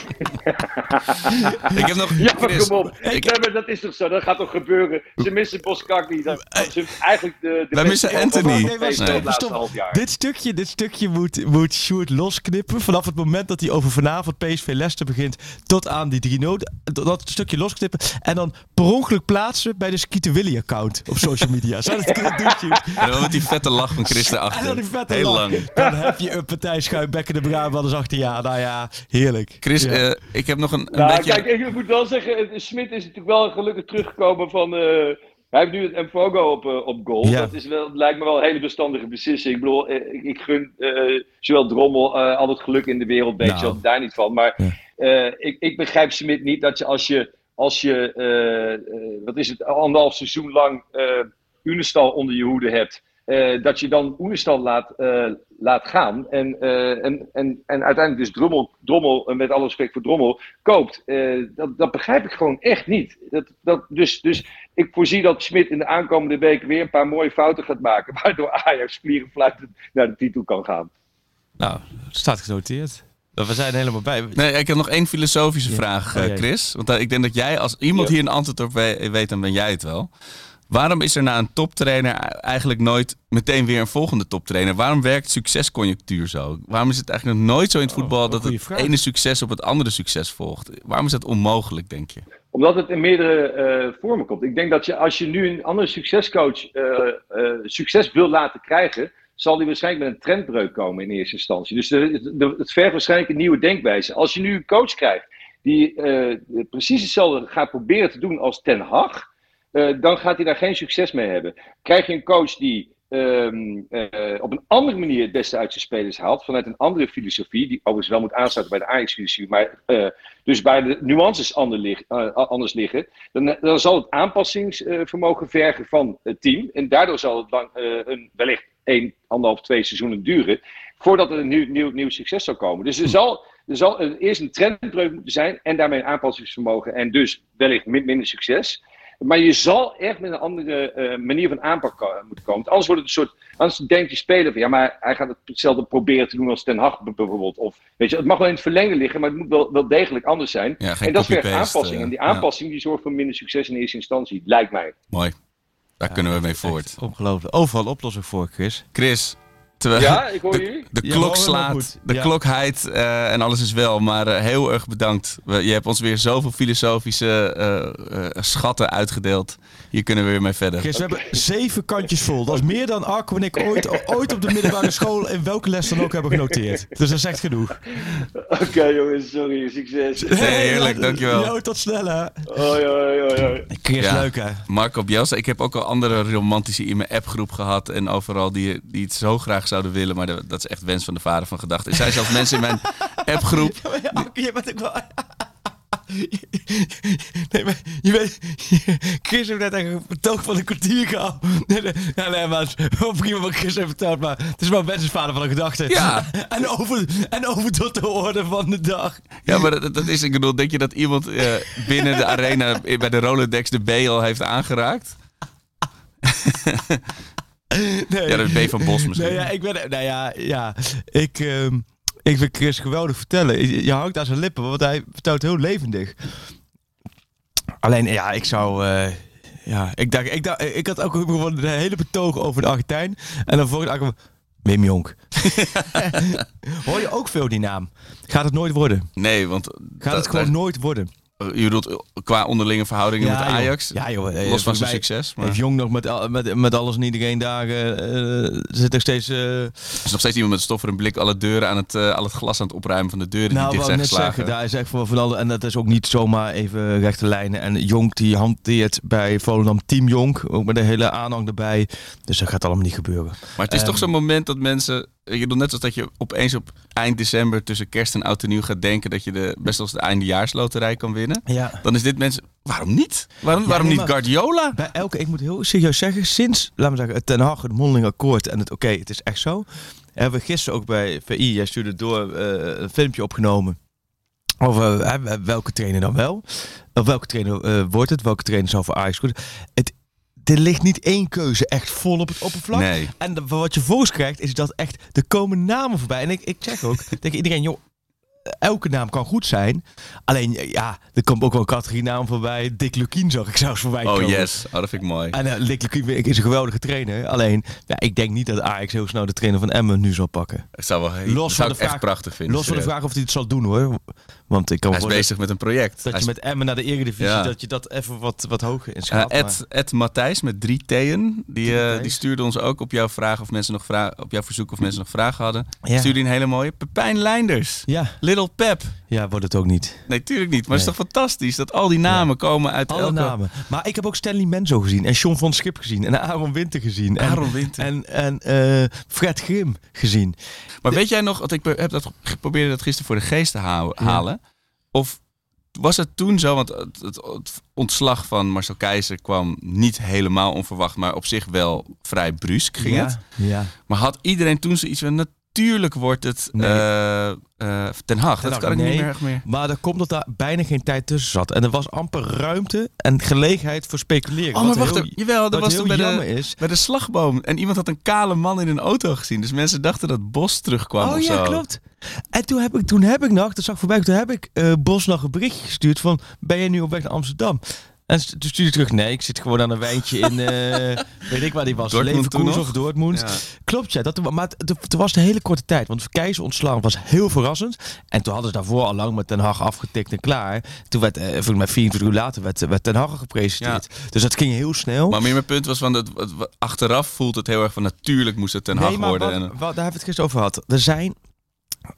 Ik heb nog... Ja, maar Chris, kom op. ik- maar dat is toch zo? Dat gaat toch gebeuren? Ze missen Boskakli. Dat, dat is eigenlijk de, de Wij missen Anthony. Nee, Nee. stop, half jaar. Dit stukje, dit stukje moet, moet Sjoerd losknippen. Vanaf het moment dat hij over vanavond PSV Leicester begint tot aan die 3-0. Dat stukje losknippen. En dan per ongeluk plaatsen bij de Skeeter Willy account op social media. Zou dat kunnen doen, Sjoerd? En dan met die vette lach van Chris En dan erachter. die vette Heel lach. lang. Dan heb je een partij schuimbekken de Brabanders achter. Ja, nou ja, heerlijk. Chris, Ja. eh, ik heb nog een, een Nou, beetje... kijk, ik moet wel zeggen, Smit is natuurlijk wel gelukkig teruggekomen van... eh, hij heeft nu het Mfogo op, eh, op goal. Ja. Dat is wel, lijkt me wel een hele verstandige beslissing. Ik bedoel, eh, ik, ik gun eh, zowel Drommel eh, al het geluk in de wereld, weet Nou. je daar niet van. Maar Ja. eh, ik, ik begrijp Smit niet dat je als je, als je wat is het, anderhalf seizoen lang eh Unestal onder je hoede hebt... eh, dat je dan Oenestal laat, eh, laat gaan. En, eh, en, en, en uiteindelijk dus Drommel, Drommel en met alle respect voor Drommel, koopt. Eh, dat, dat begrijp ik gewoon echt niet. Dat, dat, dus, dus ik voorzie dat Smit in de aankomende weken weer een paar mooie fouten gaat maken. Waardoor Ajax vliegenfluitend naar de titel kan gaan. Nou, staat genoteerd. We zijn helemaal bij. Nee, ik heb nog één filosofische Ja. vraag, Oh, eh. Chris. Want eh, ik denk dat jij, als iemand Ja. hier een antwoord op we- weet, dan ben jij het wel. Waarom is er na een toptrainer eigenlijk nooit meteen weer een volgende toptrainer? Waarom werkt succesconjunctuur zo? Waarom is het eigenlijk nog nooit zo in het Oh, voetbal dat het vraag. ene succes op het andere succes volgt? Waarom is dat onmogelijk, denk je? Omdat het in meerdere eh, vormen komt. Ik denk dat je, als je nu een andere succescoach eh, eh, succes wil laten krijgen, zal die waarschijnlijk met een trendbreuk komen in eerste instantie. Dus de, de- het vergt waarschijnlijk een nieuwe denkwijze. Als je nu een coach krijgt die eh, precies hetzelfde gaat proberen te doen als Ten Hag, eh, dan gaat hij daar geen succes mee hebben. Krijg je een coach die ehm, eh, op een andere manier het beste uit zijn spelers haalt. Vanuit een andere filosofie. Die overigens wel moet aansluiten bij de Ajax-filosofie. Maar uh, dus bij de nuances anders liggen. Dan, dan zal het aanpassingsvermogen vergen van het team. En daardoor zal het lang, een, wellicht één, anderhalf, twee seizoenen duren. Voordat er een nieuw, nieuw, nieuw succes zal komen. Dus er zal, er zal eerst een trendbreuk moeten zijn. En daarmee een aanpassingsvermogen. En dus wellicht minder succes. Maar je zal echt met een andere uh, manier van aanpak ko moeten komen. Anders wordt het een soort. Anders denkt je speler van ja, maar hij gaat hetzelfde proberen te doen als Ten Hag bijvoorbeeld. Of weet je, het mag wel in het verlengde liggen, maar het moet wel, wel degelijk anders zijn. Ja, en dat vergt aanpassing. en die aanpassing die zorgt voor minder succes in eerste instantie, lijkt mij. Mooi. Daar ja, kunnen we mee voort. Ongelooflijk. Overal oplossing voor, Chris. Chris, ja, ik hoor de, jullie. De klok slaat, de ja. klok heidt uh, en alles is wel. Maar uh, heel erg bedankt. We, je hebt ons weer zoveel filosofische uh, schatten uitgedeeld. Hier kunnen we weer mee verder. Chris, we hebben zeven kantjes vol. Dat is meer dan Arco en ik ooit, ooit op de middelbare school in welke les dan ook hebben genoteerd. Dus dat is echt genoeg. Oké okay, jongens, sorry. Succes. Nee, heerlijk, dankjewel. Jo, tot sneller. Hoi, hoi, hoi, hoi. Chris, ja. leuk hè. Marco Bielsa. Ik heb ook al andere romantische in mijn appgroep gehad. En overal die, die het zo graag zouden willen. Maar dat is echt wens van de vader van gedachten. Er zijn zelfs mensen in mijn appgroep. Ja, je bent ook wel... Nee, maar je weet, Chris heeft net een betoog van een kwartier gehad. Ja, nee, maar prima wat Chris heeft verteld, maar het is wel wensvader van een gedachte. Ja. En over, en over tot de orde van de dag. Ja, maar dat, dat is, ik bedoel, denk je dat iemand uh, binnen de arena bij de Rolodex de B al heeft aangeraakt? Nee. Ja, dat is B van Bos misschien. Nee, ja, ik ben, nou ja, ja ik, uh, ik vind Chris geweldig vertellen. Je, hangt aan zijn lippen, want hij vertelt heel levendig. Alleen, ja, ik zou... Uh, ja, ik dacht, ik dacht, ik had ook gewoon de hele betoog over de Argentijn. En dan volgende dag Wim Jonk. Hoor je ook veel die naam? Gaat het nooit worden? Nee, want... Gaat het gewoon nooit worden? Je bedoelt qua onderlinge verhoudingen ja, met Ajax? Joh. Ja, joh. Los van zijn succes. Maar... Heeft Jong nog met, met, met alles en iedereen daar... Uh, zit er steeds... Uh... Er is nog steeds iemand met stof en blik alle deuren aan het, uh, al het glas aan het opruimen van de deuren nou, die dicht zijn geslagen. Zeggen, daar is echt voor van alle, en dat is ook niet zomaar even rechte lijnen. En Jonk die hanteert bij Volendam Team Jonk, ook met de hele aanhang erbij. Dus dat gaat allemaal niet gebeuren. Maar het is um, toch zo'n moment dat mensen... Je bedoelt net als dat je opeens op eind december tussen kerst en oud en nieuw gaat denken dat je de, best als de eindejaarsloterij kan winnen. Ja. Dan is dit mensen... Waarom niet? Waarom, ja, waarom nee, niet Guardiola? Bij elke, ik moet heel serieus zeggen, sinds, laten we zeggen, het Ten Hag, het mondeling akkoord en het oké, okay, het is echt zo. Hebben we gisteren ook bij VI, jij stuurde door uh, een filmpje opgenomen. Over uh, welke trainer dan wel? Of welke trainer uh, wordt het? Welke trainer zou voor Ajax goed? Het er ligt niet één keuze echt vol op het oppervlak. Nee. En de, wat je volgens krijgt, is dat echt de komen namen voorbij. En ik, ik zeg ook tegen iedereen, joh, elke naam kan goed zijn. Alleen, ja, er komt ook wel een categorie naam voorbij. Dick Lukien zag ik zelfs voorbij oh, komen. yes. Oh, dat vind ik mooi. En uh, Dick Lukien is een geweldige trainer. Alleen, ja, ik denk niet dat Ajax heel snel de trainer van Emmen nu zal pakken. Het zou wel heel, los zou van de vraag, echt prachtig vinden. Los van de vraag of hij het zal doen, hoor. Want ik kan hij is bezig met een project. Dat hij je met Emmen naar de Eredivisie, ja. dat je dat even wat, wat hoger inschaalt. Uh, Ed, Ed Matthijs met drie T'en, die, uh, die stuurde ons ook op jouw vraag of mensen nog vragen, op jouw verzoek of mensen nog vragen hadden. Ja. Stuurde een hele mooie. Pepijn Leinders. Ja. Little Pep. Ja, wordt het ook niet. Nee, tuurlijk niet. Maar het is toch fantastisch dat al die namen komen uit Alle elke... namen. Maar ik heb ook Stanley Menzo gezien. En John van Schip gezien. En Aaron Winter gezien. En, Aaron Winter. En, en uh, Fred Grim gezien. Maar de... weet jij nog, want ik heb dat geprobeerd dat gisteren voor de geest te ha halen. Ja. Of was het toen zo, want het, het, het, ontslag van Marcel Keizer kwam niet helemaal onverwacht, maar op zich wel vrij brusk ging ja, het. Ja. Maar had iedereen toen zoiets van, natuurlijk wordt het nee. uh, uh, Ten. Ten dat kan ik nee, niet meer, meer. Maar dat komt dat daar bijna geen tijd tussen zat. En er was amper ruimte en gelegenheid voor speculeren. Oh, maar wacht, heel, jawel, dat was heel bij jammer de, is. bij de slagboom. En iemand had een kale man in een auto gezien. Dus mensen dachten dat Bos terugkwam oh, of ja, zo. klopt. En toen heb ik, toen heb ik nog, dat zag voorbij, toen heb ik uh, Bos nog een berichtje gestuurd van, ben je nu op weg naar Amsterdam? En toen stuurde terug, nee, ik zit gewoon aan een wijntje in, uh, weet ik waar die was, Leverkusen of Dortmund. Ja. Klopt, ja. Dat, maar het was de hele korte tijd, want Keizer ontslag was heel verrassend. En toen hadden ze daarvoor al lang met Ten Hag afgetikt en klaar. Toen werd, uh, volgens mij 24 uur later, werd, werd Ten Hag gepresenteerd. Ja. Dus dat ging heel snel. Maar meer mijn punt was, van dat, achteraf voelt het heel erg van, natuurlijk moest het Ten Hag nee, maar worden. Wat, en, wat, daar hebben we het gisteren over gehad. Er zijn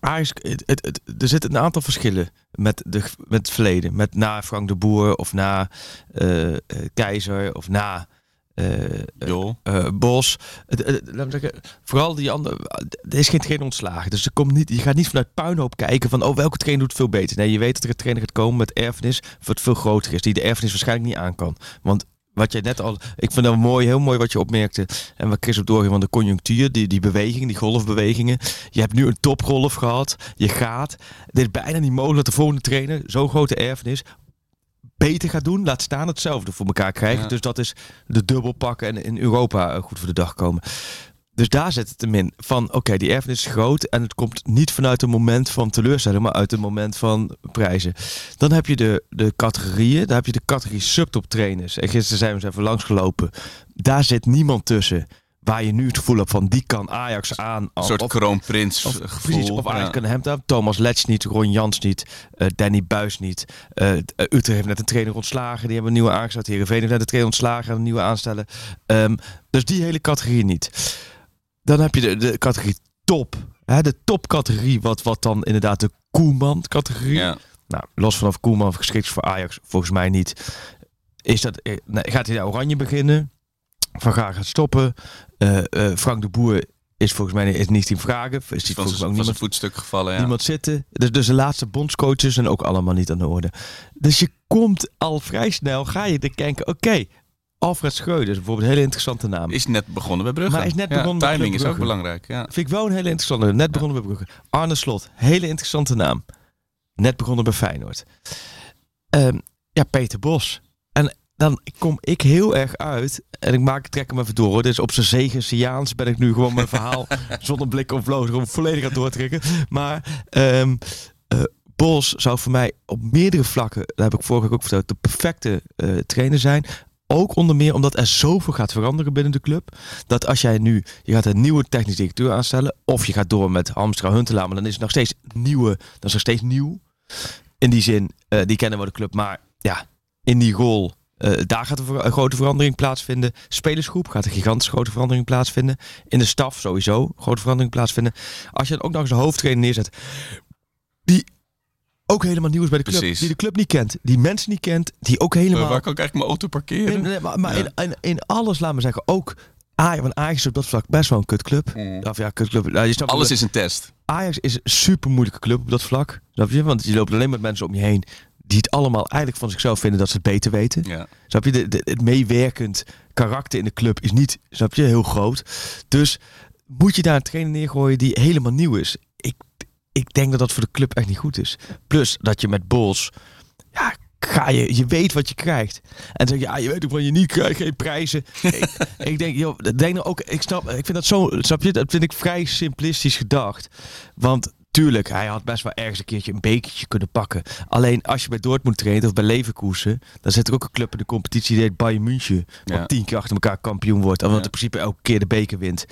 Ajax, het, het, het, er zitten een aantal verschillen met, de, met het verleden. Met na Frank de Boer of na uh, uh, Keizer of na uh, Bos. laat me zeggen, vooral die andere. Er is geen trainer ontslagen. Dus er komt niet, je gaat niet vanuit puinhoop kijken van. Oh, welke trainer doet veel beter. Nee, je weet dat er een trainer gaat komen met erfenis. wat veel groter is. Die de erfenis waarschijnlijk niet aan kan. Want wat jij net al. Ik vind dat mooi, heel mooi wat je opmerkte. En wat Chris op doorging van de conjunctuur, die, die bewegingen, die golfbewegingen. Je hebt nu een topgolf gehad. Je gaat. Dit is bijna niet mogelijk dat de volgende trainer zo'n grote erfenis beter gaat doen. Laat staan hetzelfde voor elkaar krijgen. Dus dat is de dubbel pakken en in Europa eh, goed voor de dag komen. Dus daar zit het hem in. Van oké, die erfenis is groot en het komt niet vanuit een moment van teleurstelling, maar uit een moment van prijzen. Dan heb je de, de categorieën, daar heb je de categorie subtop trainers. En gisteren zijn we eens even langsgelopen. Daar zit niemand tussen waar je nu het gevoel hebt van die kan Ajax aan. Een soort kroonprins of, gevoel. of Ajax kan hem daar. Thomas Letch niet, Ron Jans niet, uh, Danny Buis niet. Uh, Utrecht heeft net een trainer ontslagen, die hebben een nieuwe aangesteld. Heerenveen heeft net een trainer ontslagen en een nieuwe aanstellen. Um, dus die hele categorie niet. Dan heb je de, de categorie top. Hè, de topcategorie, wat, wat dan inderdaad de Koeman-categorie. Ja. Nou, los vanaf Koeman geschikt voor Ajax, volgens mij niet. Is dat, nee, gaat hij naar Oranje beginnen? Van Gaal gaat stoppen. Uh, uh, Frank de Boer is volgens mij is niet in vragen. Is die volgens mij ook niemand, voetstuk gevallen. Ja. Niemand zitten. Dus, dus de laatste bondscoaches zijn ook allemaal niet aan de orde. Dus je komt al vrij snel, ga je denken, oké, Alfred Schreuder is bijvoorbeeld een hele interessante naam. Is net begonnen bij Brugge. Maar is net begonnen timing is ook belangrijk. Ja. Vind ik wel een hele interessante. Net begonnen bij Brugge. Arne Slot, hele interessante naam. Net begonnen bij Feyenoord. Um, ja, Peter Bos. En dan kom ik heel erg uit. En ik maak, trek hem even door. Dus op zijn zegensiaans ben ik nu gewoon mijn verhaal zonder blik of bloos gewoon volledig aan doortrekken. Maar um, uh, Bos zou voor mij op meerdere vlakken, daar heb ik vorige week ook verteld, de perfecte uh, trainer zijn. Ook onder meer omdat er zoveel gaat veranderen binnen de club. Dat als jij nu, je gaat een nieuwe technisch directeur aanstellen. Of je gaat door met Hamstra Huntelaar. Maar dan is het nog steeds nieuwe, dan is er steeds nieuw. In die zin, uh, die kennen we de club. Maar ja, in die rol uh, daar gaat een, grote verandering plaatsvinden. Spelersgroep gaat een gigantische grote verandering plaatsvinden. In de staf sowieso grote verandering plaatsvinden. Als je dan ook nog eens een hoofdtrainer neerzet. Die ook helemaal nieuw is bij de club. Die de club niet kent. Die mensen niet kent. Die ook helemaal... Uh, waar kan ik eigenlijk mijn auto parkeren? Nee, maar, maar ja. in, in, alles, laat me zeggen, ook... Ajax, want Ajax is op dat vlak best wel een kutclub. Mm. Of ja, kutclub. Nou, je Alles is een test. Ajax is een super moeilijke club op dat vlak. Snap je? Want je loopt alleen met mensen om je heen die het allemaal eigenlijk van zichzelf vinden dat ze het beter weten. Ja. Snap je? De, de, het meewerkend karakter in de club is niet, snap je, heel groot. Dus moet je daar een trainer neergooien die helemaal nieuw is. Ik, ik denk dat dat voor de club echt niet goed is. Plus dat je met Bols, ja, ga je, je weet wat je krijgt. En zeg je, ja, je weet ook wat je niet krijgt, geen prijzen. ik, ik, denk, joh, denk nou ook, ik snap, ik vind dat zo, snap je, dat vind ik vrij simplistisch gedacht. Want tuurlijk, hij had best wel ergens een keertje een bekertje kunnen pakken. Alleen als je bij Dortmund traint of bij Leverkusen, dan zit er ook een club in de competitie die heet Bayern München, wat tien keer achter elkaar kampioen wordt, en wat in principe elke keer de beker wint.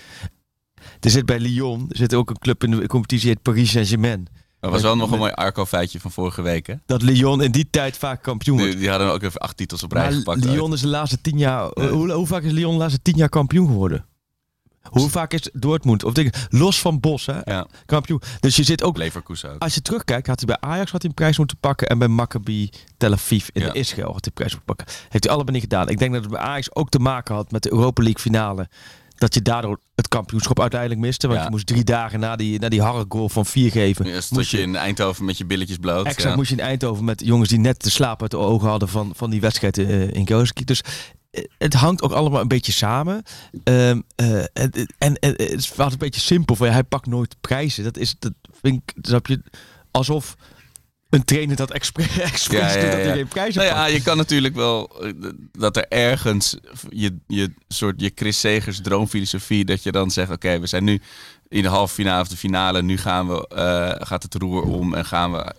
Er zit bij Lyon, er zit ook een club in de competitie heet Paris Saint-Germain. Dat was wel nog een mooi Arco-feitje van vorige week. Hè? Dat Lyon in die tijd vaak kampioen wordt. Die, die hadden ook even acht titels op rij gepakt. Lyon is de laatste tien jaar. Hoe, hoe, vaak is Lyon de laatste tien jaar kampioen geworden? Hoe vaak is Dortmund? Of denk, los van Bos, hè? Ja. Kampioen. Dus je zit ook. Leverkusen ook. Als je terugkijkt, had hij bij Ajax had hij een prijs moeten pakken. En bij Maccabi Tel Aviv in de Israël had hij prijs moeten pakken. Heeft hij allebei niet gedaan. Ik denk dat het bij Ajax ook te maken had met de Europa League finale. Dat je daardoor het kampioenschap uiteindelijk miste. Want je moest drie dagen na die, na die harde goal van vier geven. Ja, moest je in Eindhoven met je billetjes bloot. Exact, moest je in Eindhoven met jongens die net de slaap uit de ogen hadden van, van die wedstrijd uh, in Goski. Dus het hangt ook allemaal een beetje samen. Um, uh, en, en, en, het was een beetje simpel. Van, ja, hij pakt nooit prijzen. Dat is, dat vind ik, snap je, alsof een trainer dat expres, expres ja, ja, ja. dat hij geen prijzen nou ja, je kan natuurlijk wel eh, dat er ergens je, je soort je Chris Segers droomfilosofie dat je dan zegt, oké, we zijn nu in de halve finale of de finale, nu gaan we, uh, gaat het roer om en gaan we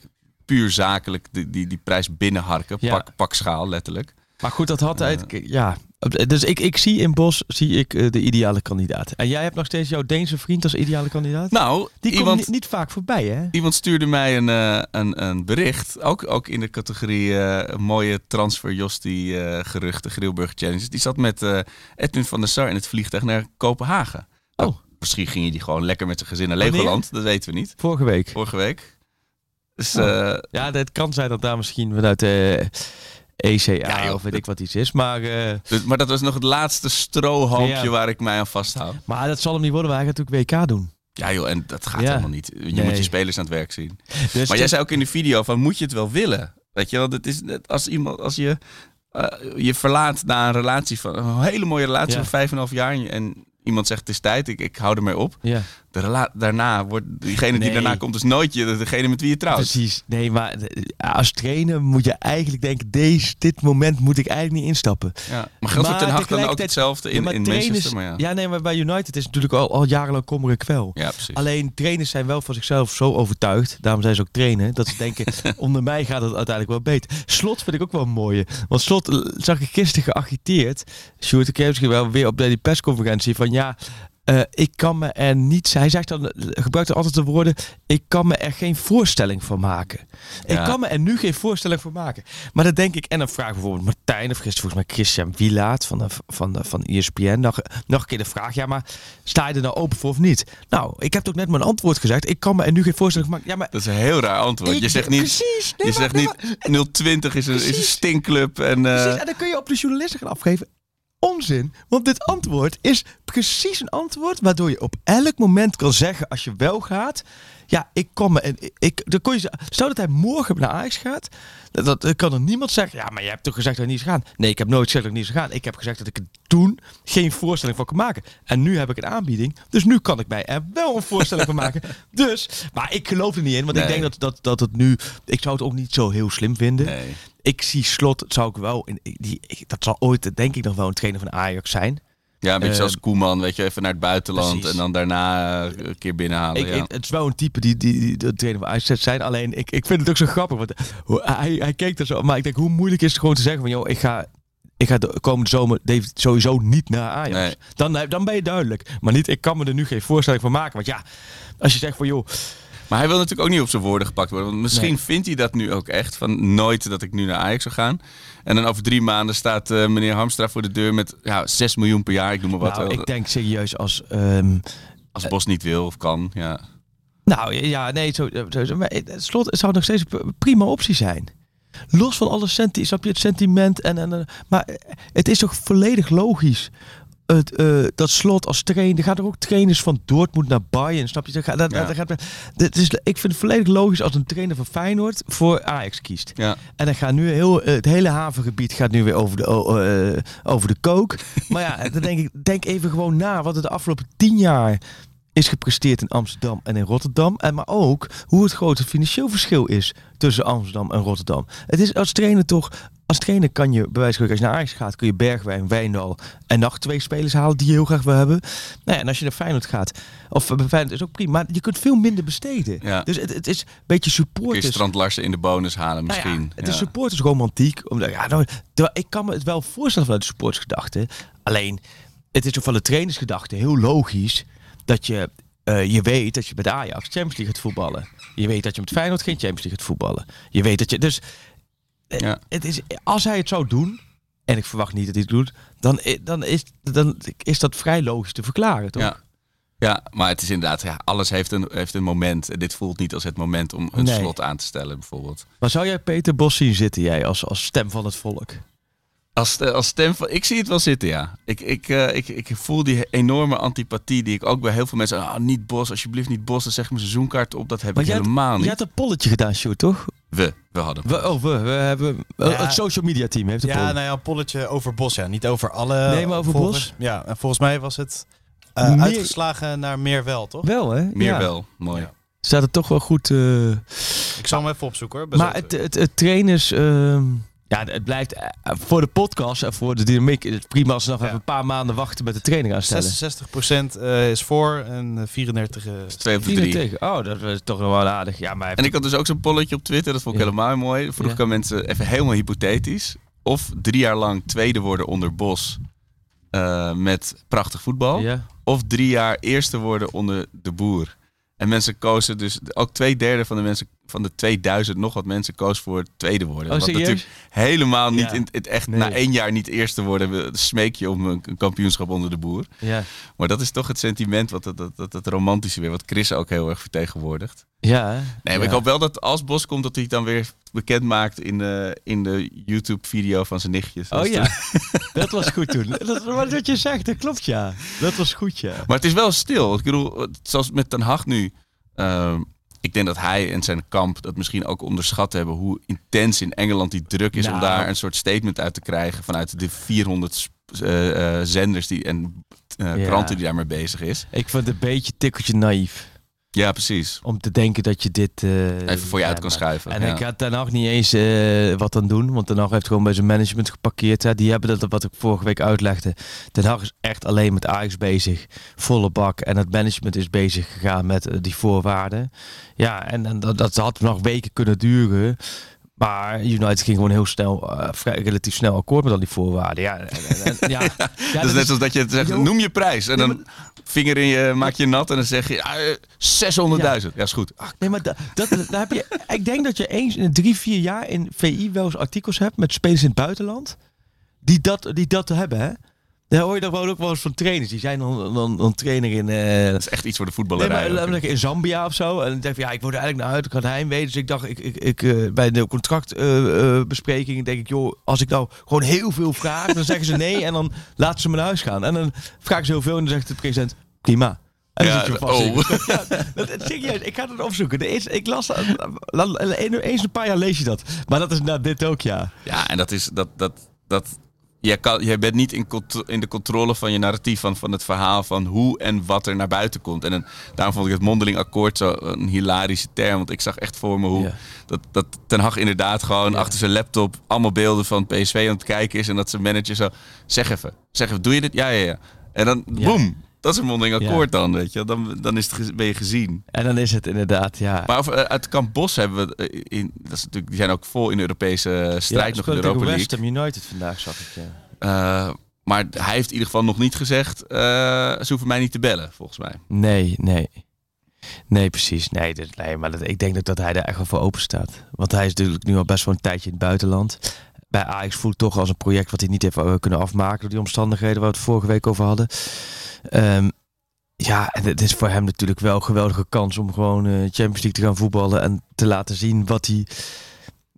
puur zakelijk die, die, die prijs binnenharken, pak, pak schaal letterlijk. Maar goed, dat had hij. Ja. Dus ik, ik zie in Bos zie ik, uh, de ideale kandidaat. En jij hebt nog steeds jouw Deense vriend als ideale kandidaat? Nou, die iemand, komt niet, niet, vaak voorbij, hè? Iemand stuurde mij een, uh, een, een bericht. Ook, ook in de categorie uh, mooie transfer Josti geruchten, Grilburg Challenges. Die zat met Edwin van der Sar in het vliegtuig naar Kopenhagen. Oh. Nou, misschien ging je die gewoon lekker met zijn gezin naar Legoland. Dat weten we niet. Vorige week. Vorige week. Dus, oh. Ja, het kan zijn dat daar misschien vanuit ECA Ja, of weet dat- ik wat iets is. Maar, eh, Dus- maar dat was nog het laatste strohalmpje Ja. waar ik mij aan vasthoud. maar dat zal hem niet worden, want hij gaat natuurlijk WK doen. Ja joh, en dat gaat helemaal niet. Je Nee. moet je spelers aan het werk zien. Dus Maar jij dit- zei ook in de video van moet je het wel willen? Weet je wel, dat is net als iemand als je eh, je verlaat na een relatie van een hele mooie relatie van vijf en half jaar en iemand zegt het is tijd, ik, ik hou ermee op. Ja. De daarna wordt diegene die Nee. daarna komt dus nooit je, degene met wie je trouwt. Precies. Nee, maar als trainer moet je eigenlijk denken, deze, dit moment moet ik eigenlijk niet instappen. Ja. Maar geldt Maar Ten Hag dan ook hetzelfde in, Ja, in trainers- Manchester? Maar ja. ja, nee, maar bij United is het natuurlijk al, al jarenlang kommer en kwel. ja, precies. Alleen trainers zijn wel van zichzelf zo overtuigd. Daarom zijn ze ook trainen. Dat ze denken, onder mij gaat het uiteindelijk wel beter. Slot vind ik ook wel een mooie. Want Slot eh, zag ik gisteren geagiteerd. Sjoerd, ik heb wel weer op die persconferentie van ja... eh, ik kan me er niet... Hij zegt dan, eh, gebruikt altijd de woorden... Ik kan me er geen voorstelling van maken. Ik kan me er nu geen voorstelling van maken. Maar dan denk ik... En dan vraag bijvoorbeeld Martijn... Of gisteren volgens mij Christian Wielaert van, de, van, de, van ESPN... Nog, nog een keer de vraag... Ja, maar sta je er nou open voor of niet? Nou, ik heb toch net mijn antwoord gezegd. Ik kan me er nu geen voorstelling van maken. Ja, maar... Dat is een heel raar antwoord. Ik- je zegt niet, Precies. Nee, je maar- zegt nee, niet 020 is een, is een stinkclub. En, eh, Precies, en dan kun je op de journalisten gaan afgeven. Onzin, want dit antwoord is precies een antwoord waardoor je op elk moment kan zeggen als je wel gaat. Ja, ik kom me en ik. Dan kon je, stel dat hij morgen naar Ajax gaat, dat, dat dan kan er niemand zeggen. Ja, maar je hebt toch gezegd dat ik niet zou gaan. Nee, ik heb nooit gezegd dat ik niet zou gaan. Ik heb gezegd dat ik er toen geen voorstelling van kan maken. En nu heb ik een aanbieding, dus nu kan ik mij er wel een voorstelling van maken. Dus, maar ik geloof er niet in, want ik denk dat, dat, dat het nu. Ik zou het ook niet zo heel slim vinden nee. ik zie Slot, zou ik wel, in, die, dat zal ooit denk ik nog wel een trainer van Ajax zijn. Ja, een beetje Eh, zoals Koeman, weet je, even naar het buitenland precies. en dan daarna eh, een keer binnenhalen. Ik, ja. ik- het is wel een type die, die, die de trainer van Ajax zijn. Alleen ik, ik vind het ook zo grappig, want hij, hij keek er zo, maar ik denk hoe moeilijk is het gewoon te zeggen van joh, ik ga, ik ga de komende zomer sowieso niet naar Ajax. Nee. Dan, dan ben je duidelijk, maar niet ik kan me er nu geen voorstelling van maken, want ja, als je zegt van joh, Maar hij wil natuurlijk ook niet op zijn woorden gepakt worden. Want misschien Nee. vindt hij dat nu ook echt. Van nooit dat ik nu naar Ajax zou gaan. En dan over drie maanden staat eh, meneer Hamstra voor de deur met ja, 6 miljoen per jaar. Ik noem maar wat. nou, ik denk serieus als ehm, Als Bos niet wil of kan. Ja. Nou ja, nee, zo, zo, zo- maar het slot het zou nog steeds een prima optie zijn. Los van alle senti, snap je het sentiment en, en en- maar het is toch volledig logisch. Het, eh, dat slot als trainer, er gaan er ook trainers van Dortmund naar Bayern, snap je? Dat, gaat- dat, Ja. dat gaat, dat is, ik vind het volledig logisch als een trainer van Feyenoord voor Ajax kiest. Ja. En dan gaat nu heel, het hele havengebied gaat nu weer over de, eh, over de kook. maar ja, dan denk ik, denk even gewoon na wat er de afgelopen tien jaar is gepresteerd in Amsterdam en in Rotterdam. En maar ook hoe het grote financieel verschil is tussen Amsterdam en Rotterdam. Het is als trainer toch, als trainer kan je, bij wijze van als je naar Ajax gaat, kun je Bergwijn, Wijndal en nog twee spelers halen die je heel graag wil hebben. Nou ja, en als je naar Feyenoord gaat, of bij Feyenoord is ook prima, maar je kunt veel minder besteden. Ja. Dus het, het is een beetje Kun je supporters. Strand Larsen in de bonus halen Nou ja, misschien. het Ja. is supportersromantiek. Omdat, ja, nou, ik kan me het wel voorstellen vanuit de supportersgedachte. Alleen, het is toch van de trainersgedachte heel logisch dat je, eh, je weet dat je bij de Ajax Champions League gaat voetballen. Je weet dat je met Feyenoord geen Champions League gaat voetballen. Je weet dat je... Dus eh, Ja. het is, als hij het zou doen, en ik verwacht niet dat hij het doet, dan, i- dan, is, dan is dat vrij logisch te verklaren, toch? Ja. Ja, maar het is inderdaad, ja, alles heeft een, heeft een moment. En dit voelt niet als het moment om een Nee. slot aan te stellen, bijvoorbeeld. Maar zou jij Peter Bos zien zitten, jij, als, als stem van het volk? Als, eh, als stem van, ik zie het wel zitten, ja. Ik, ik, eh, ik, ik voel die enorme antipathie die ik ook bij heel veel mensen... Ah, niet Bos, alsjeblieft niet Bos. Dan zeg ik mijn seizoenkaart op. Dat heb Maar ik jij had- helemaal Je niet. had een polletje gedaan, Sjoerd, toch? We, we hadden. We, oh, we, we hebben... Ja. Het social media team heeft een Ja, poll. nou ja, een polletje over Bos. Ja, niet over alle. Nee, maar over volgers. Bos? Ja, en volgens mij was het eh, Meer- uitgeslagen naar meer wel, toch? Wel, hè? Meer Ja. wel, mooi. Ja. Staat het toch wel goed... eh, Ik zal hem even opzoeken hoor. Maar het, het trainers... ehm, ja, het blijft eh, voor de podcast en voor de dynamiek... Het is prima als ze nog Ja. even een paar maanden wachten met de training aanstellen. 66% eh, is voor en eh, 34 is Twee op de Vier drie. tegen. Oh, dat is toch nog wel aardig. Ja, maar En ik had dus ook zo'n polletje op Twitter. Dat vond ik Ja. helemaal mooi. Vroeg Ja. ik aan mensen, even helemaal hypothetisch. Of drie jaar lang tweede worden onder Bos eh, met prachtig voetbal. Ja. Of drie jaar eerste worden onder de boer. En mensen kozen dus, ook twee derde van de mensen van de 2000 nog wat mensen koos voor het tweede worden. Oh, Wat natuurlijk helemaal niet Ja. in het echt Nee. na één jaar niet eerste worden. we- Smeek je om een, kampioenschap onder de boer. Ja. Maar dat is toch het sentiment, wat dat, dat, dat, dat romantische weer, wat Chris ook heel erg vertegenwoordigt. Ja? Nee, maar Ja. ik hoop wel dat als Bos komt, dat hij het dan weer bekend maakt in de, in de YouTube-video van zijn nichtjes. Oh ja, dat was goed toen. Dat, wat wat je zegt, dat klopt ja. Dat was goed ja. Maar het is wel stil. Ik bedoel, zoals met Ten Hag nu. ehm, ik denk dat hij en zijn kamp dat misschien ook onderschat hebben. Hoe intens in Engeland die druk is om Nou. daar een soort statement uit te krijgen. Vanuit de 400 sp- eh, eh, zenders die, en eh, Ja. kranten die daarmee bezig is. Ik vond het een beetje tikkeltje naïef. Ja, precies. Om te denken dat je dit... eh, Even voor je uit kan schuiven. En ja. ik had daarna nog niet eens eh, wat aan doen. Want Haag heeft gewoon bij zijn management geparkeerd. Hè. Die hebben dat, wat ik vorige week uitlegde. Den Haag is echt alleen met Ajax bezig. Volle bak. En het management is bezig gegaan met eh, die voorwaarden. Ja, en, en dat, dat had nog weken kunnen duren. Maar United ging gewoon heel snel, eh, vrij, relatief snel akkoord met al die voorwaarden. Ja, en, en- en- ja, ja, dat is net als dat je zegt, noem je prijs. En Nee, dan vinger in je, maak je nat en dan zeg je ah, eh, 600.000. Ja. is goed. Ah, Nee, maar da- dat, daar heb je, ik denk dat je eens in drie, vier jaar in VI wel eens artikels hebt met spelers in het buitenland. Die dat, die dat hebben, hè? Daar hoor je wel ook wel eens van trainers. Die zijn dan, dan, dan trainer in... eh, dat is echt iets voor de Nee, voetballerij. maar in Zambia of zo. En dan denk ik, ja, ik word er eigenlijk naar uit. Ik had heimwee. Dus ik dacht, ik, ik, ik, eh, bij de contractbespreking denk ik, joh, als ik nou gewoon heel veel vraag, dan zeggen ze nee en dan laten ze me naar huis gaan. En dan vragen ze heel veel en dan zegt de president, prima. En dan Ja, vast. oh. Ja, dat, dat- serieus, ik ga het opzoeken. Er is, ik las, la- la- eens een paar jaar lees je dat. Maar dat is na dit ook, ja. Ja, en dat is dat. dat, dat jij, kan, jij bent niet in, in de controle van je narratief, van, van het verhaal van hoe en wat er naar buiten komt. En een, daarom vond ik het mondeling akkoord zo een hilarische term. Want ik zag echt voor me hoe dat, dat Ten Hag inderdaad gewoon achter zijn laptop allemaal beelden van PSV aan het kijken is. En dat zijn manager zo, zeg even, zeg even, doe je dit? Ja, ja, ja. En dan, boem, dat is een mondeling Ja. akkoord dan, weet je. Dan, dan is het, ben je gezien. En dan is het inderdaad, ja. Maar over, eh, uit Kamp Bos hebben we, eh, in, dat is natuurlijk, die zijn ook vol in de Europese eh, strijd ja, nog in de Europa League. West Ham United vandaag, zag ik. Ja. Maar hij heeft in ieder geval nog niet gezegd, eh, ze hoeven mij niet te bellen, volgens mij. Nee, nee. Nee, precies. Nee, dat, nee maar dat, ik denk dat, dat hij daar echt wel voor open staat. Want hij is natuurlijk nu al best wel een tijdje in het buitenland. Bij Ajax voelt toch als een project wat hij niet heeft eh, kunnen afmaken door die omstandigheden waar we het vorige week over hadden. Ehm, ja, en het is voor hem natuurlijk wel een geweldige kans om gewoon eh, Champions League te gaan voetballen en te laten zien wat hij,